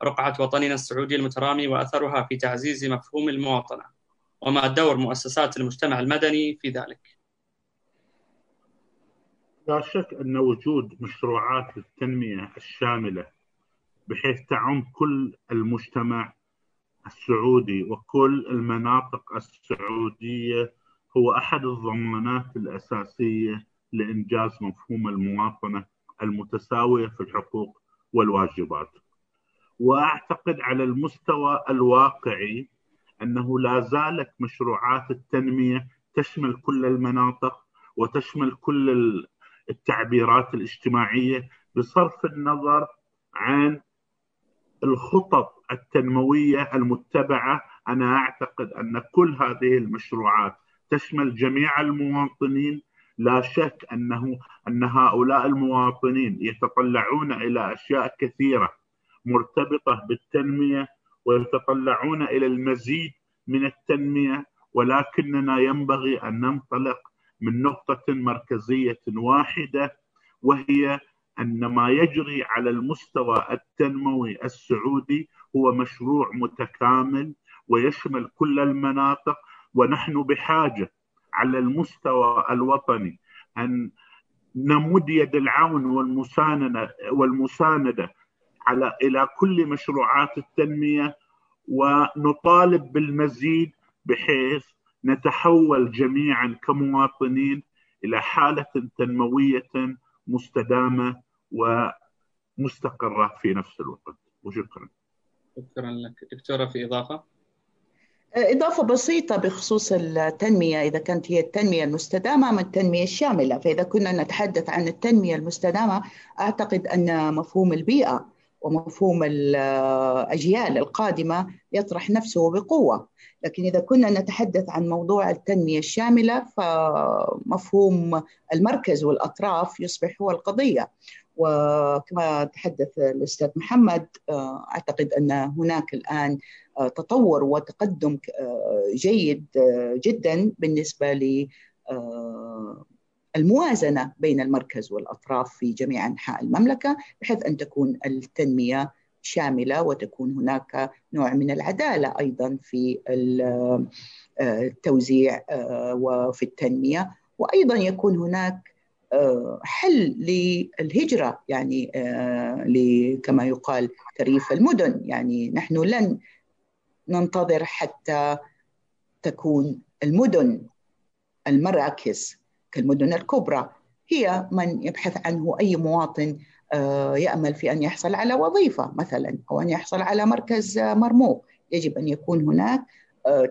رقعة وطننا السعودي المترامي وأثرها في تعزيز مفهوم المواطنة؟ وما دور مؤسسات المجتمع المدني في ذلك؟ لا شك أن وجود مشروعات التنمية الشاملة بحيث تعم كل المجتمع السعودي وكل المناطق السعودية هو أحد الضمانات الأساسية لإنجاز مفهوم المواطنة المتساوية في الحقوق والواجبات. وأعتقد على المستوى الواقعي أنه لا زالت مشروعات التنمية تشمل كل المناطق وتشمل كل التعبيرات الاجتماعية بصرف النظر عن الخطط التنموية المتبعة. أنا أعتقد أن كل هذه المشروعات تشمل جميع المواطنين. لا شك أنه أن هؤلاء المواطنين يتطلعون إلى أشياء كثيرة مرتبطة بالتنمية ويتطلعون إلى المزيد من التنمية ولكننا ينبغي أن ننطلق من نقطة مركزية واحدة وهي أن ما يجري على المستوى التنموي السعودي هو مشروع متكامل ويشمل كل المناطق ونحن بحاجة على المستوى الوطني أن نمد يد العون والمساندة والمساندة على إلى كل مشروعات التنمية ونطالب بالمزيد بحيث نتحول جميعا كمواطنين إلى حالة تنموية مستدامة ومستقرة في نفس الوقت وشكرا. شكرا لك دكتورة في إضافة؟ إضافة بسيطة بخصوص التنمية. إذا كانت هي التنمية المستدامة أم التنمية الشاملة. فإذا كنا نتحدث عن التنمية المستدامة أعتقد أن مفهوم البيئة ومفهوم الأجيال القادمة يطرح نفسه بقوة. لكن إذا كنا نتحدث عن موضوع التنمية الشاملة فمفهوم المركز والأطراف يصبح هو القضية. وكما تحدث الأستاذ محمد أعتقد أن هناك الآن تطور وتقدم جيد جدا بالنسبة ل الموازنة بين المركز والأطراف في جميع أنحاء المملكة بحيث أن تكون التنمية شاملة وتكون هناك نوع من العدالة أيضا في التوزيع وفي التنمية. وأيضا يكون هناك حل للهجرة يعني كما يقال تريف المدن. يعني نحن لن ننتظر حتى تكون المدن المراكز كالمدن الكبرى. هي من يبحث عنه أي مواطن يأمل في أن يحصل على وظيفة مثلا أو أن يحصل على مركز مرموق. يجب أن يكون هناك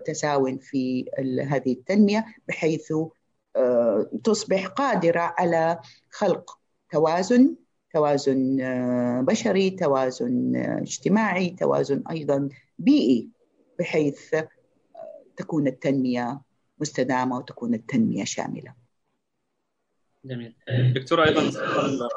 تساو في هذه التنمية بحيث تصبح قادرة على خلق توازن توازن بشري توازن اجتماعي توازن أيضا بيئي بحيث تكون التنمية مستدامة وتكون التنمية شاملة جميل دكتور أيضا أستاذ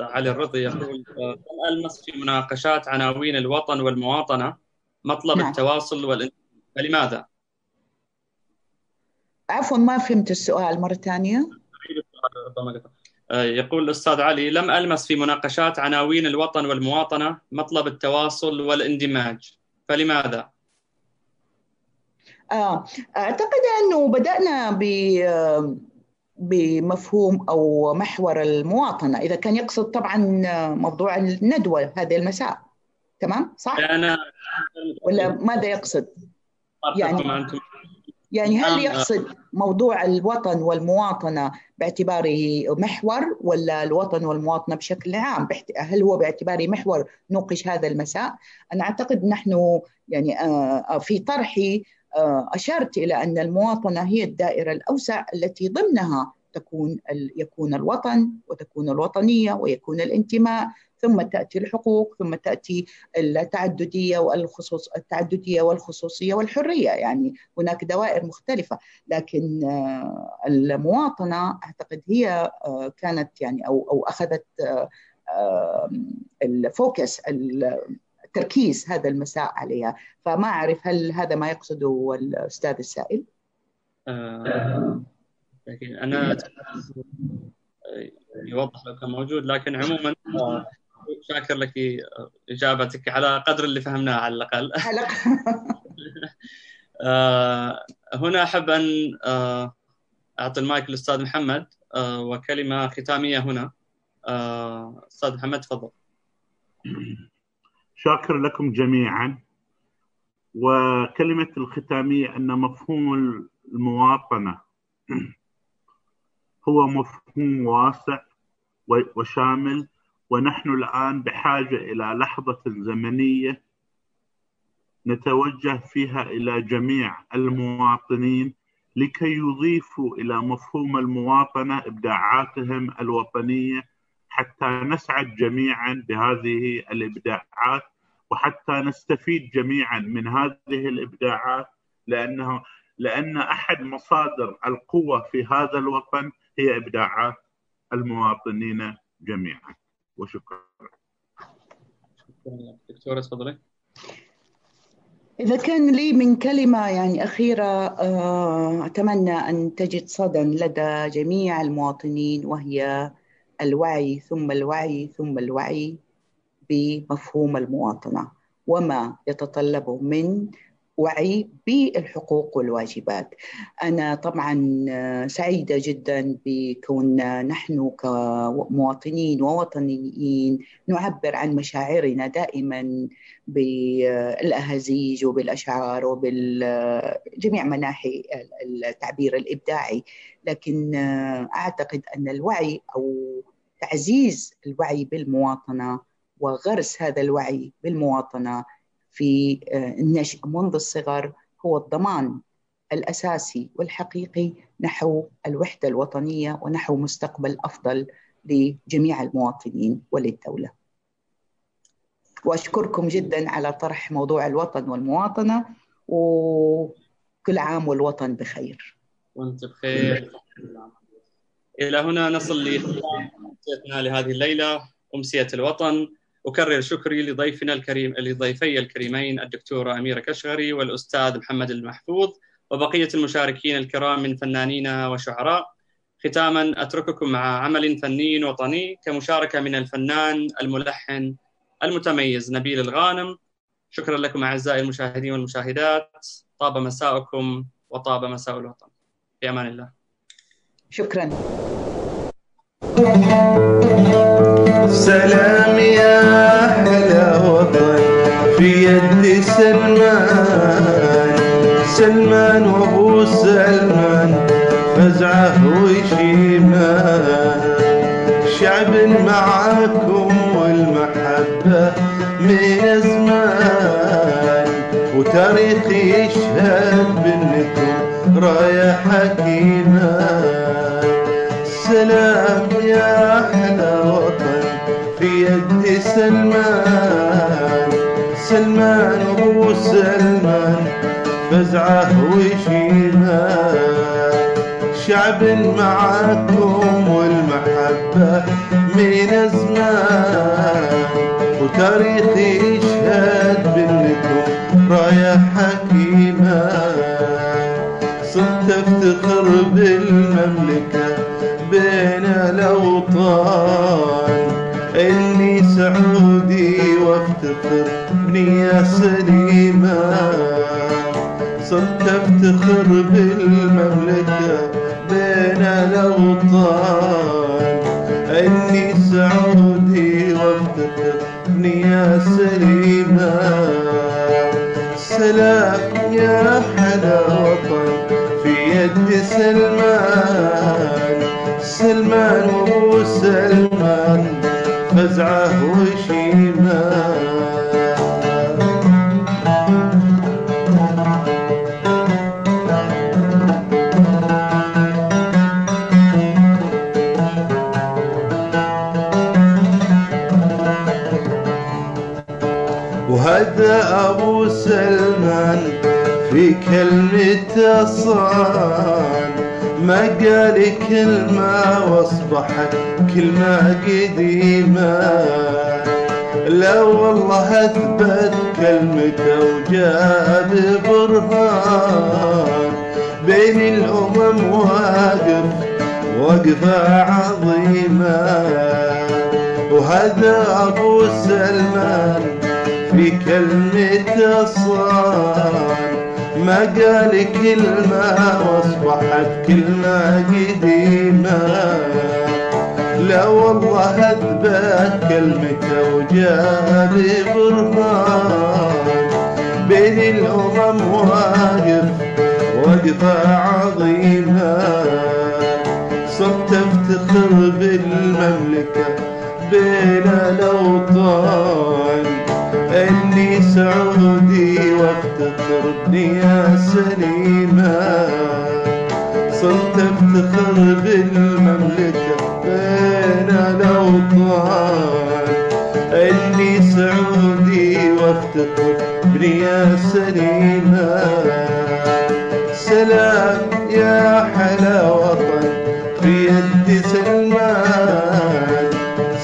علي الرضي يقول كم ألمس في مناقشات عناوين الوطن والمواطنة مطلب نعم. التواصل والانتماء فلماذا؟ عفوا ما فهمت السؤال مرة ثانية يقول الأستاذ علي لم ألمس في مناقشات عناوين الوطن والمواطنة مطلب التواصل والاندماج فلماذا؟ آه أعتقد أنه بدأنا ب بمفهوم أو محور المواطنة إذا كان يقصد طبعا موضوع الندوة هذه المساء تمام صح؟ أنا ولا ماذا يقصد؟ يعني يعني هل يقصد موضوع الوطن والمواطنة باعتباره محور ولا الوطن والمواطنة بشكل عام؟ هل هو باعتباره محور نوقش هذا المساء؟ أنا أعتقد نحن يعني في طرحي أشرت إلى أن المواطنة هي الدائرة الأوسع التي ضمنها تكون يكون الوطن وتكون الوطنية ويكون الانتماء. ثم تأتي الحقوق ثم تأتي التعددية والخصوص التعددية والخصوصية والحرية يعني هناك دوائر مختلفة لكن المواطنة أعتقد هي كانت يعني أو أو أخذت الفوكس التركيز هذا المساء عليها فما أعرف هل هذا ما يقصده الأستاذ السائل؟ آه أنا يوضح لو كان موجود لكن عموما شاكر لك إجابتك على قدر اللي فهمناه على الأقل. *laughs* *laughs* هنا أحب أن أعطي المايك للأستاذ محمد. وكلمة ختامية هنا. أستاذ محمد تفضل. *clears throat* شاكر لكم جميعا. وكلمة الختامية أن مفهوم المواطنة *clears throat* هو مفهوم واسع وشامل ونحن الآن بحاجة إلى لحظة زمنية نتوجه فيها إلى جميع المواطنين لكي يضيفوا إلى مفهوم المواطنة إبداعاتهم الوطنية حتى نسعد جميعا بهذه الإبداعات وحتى نستفيد جميعا من هذه الإبداعات لأنه لأن أحد مصادر القوة في هذا الوطن هي إبداعات المواطنين جميعا. وشكرا. دكتورة تفضلي؟ إذا كان لي من كلمة يعني أخيرة أتمنى أن تجد صدى لدى جميع المواطنين وهي الوعي ثم الوعي ثم الوعي بمفهوم المواطنة وما يتطلبه من وعي بالحقوق والواجبات. أنا طبعا سعيدة جدا بكون نحن كمواطنين ووطنيين نعبر عن مشاعرنا دائما بالأهازيج وبالأشعار وبالجميع مناحي التعبير الإبداعي. لكن أعتقد أن الوعي أو تعزيز الوعي بالمواطنة وغرس هذا الوعي بالمواطنة في النشء منذ الصغر هو الضمان الأساسي والحقيقي نحو الوحدة الوطنية ونحو مستقبل أفضل لجميع المواطنين وللدولة. وأشكركم جدا على طرح موضوع الوطن والمواطنة وكل عام والوطن بخير. وأنت بخير. إلى هنا نصل لختام لهذه الليلة أمسية الوطن أكرر شكري لضيفنا الكريم لضيفي الكريمين الدكتورة أميرة كشغري والأستاذ محمد المحفوظ وبقية المشاركين الكرام من فنانين وشعراء. ختاما أترككم مع عمل فني وطني كمشاركة من الفنان الملحن المتميز نبيل الغانم. شكرا لكم أعزائي المشاهدين والمشاهدات. طاب مساءكم وطاب مساء الوطن. في أمان الله. شكرا. سلام يا أحلى وطن في يد سلمان. سلمان وأبو سلمان فزعه وشيمان. شعب معاكم والمحبة من زمان وتاريخ يشهد بأنكم راية حكيمة سلام سلمان فزعة وشيمان شعب معاكم والمحبة من زمان وتاريخ يشهد بإنكم راية حكيمة. صرت افتخر بالمملكة بين الأوطان. إني سعودي وافتخر بنية سليمة صرت افتخر بالمملكة بين الأوطان. إني سعودي وافتخر بنية سليمة. سلام يا حلا وطن في يد سلمان. سلمان وابو سلمان فزعة وشيمان. كلمة واصبحت كلمة قديمة. لا والله أثبت كلمته وجاب برهان. بين الأمم واقف وقفة عظيمة. وهذا أبو سلمان في كلمة صان ما قال كلمة واصبحت كلمة قديمة لا والله أثبت كلمته وجاب برهان بين الأمم واقف وقفة عظيمة. صرت افتخر بالمملكة بين الاوطان إني سعودي وافتخر بنية سليمة. صرت افتخر بالمملكة بين الأوطان. إني سعودي وافتخر بنية سليمة. سلام يا حلا وطن في يد سلمان.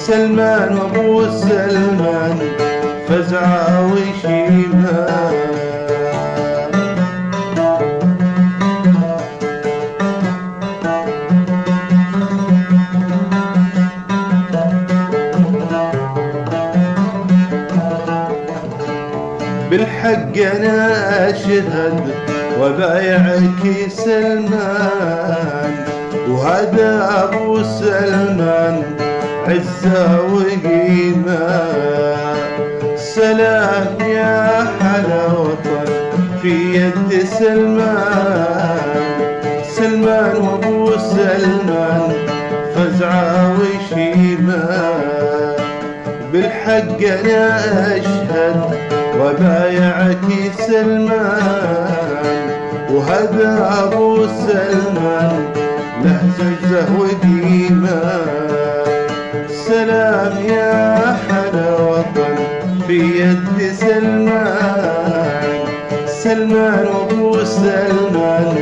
سلمان وأبو سلمان. بالحق أنا أشهد وبايعك سلمان وهذا أبو سلمان عزة وقيمة سلام يا حلا وطن في يد سلمان سلمان وأبو سلمان فزعة وشيمة بالحق أنا أشهد وبايعك سلمان. وهذا أبو سلمان له زجه وقيمه سلام يا حلا وطن في يد سلمان. سلمان وابو سلمان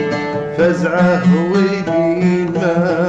فزعه ويجيبه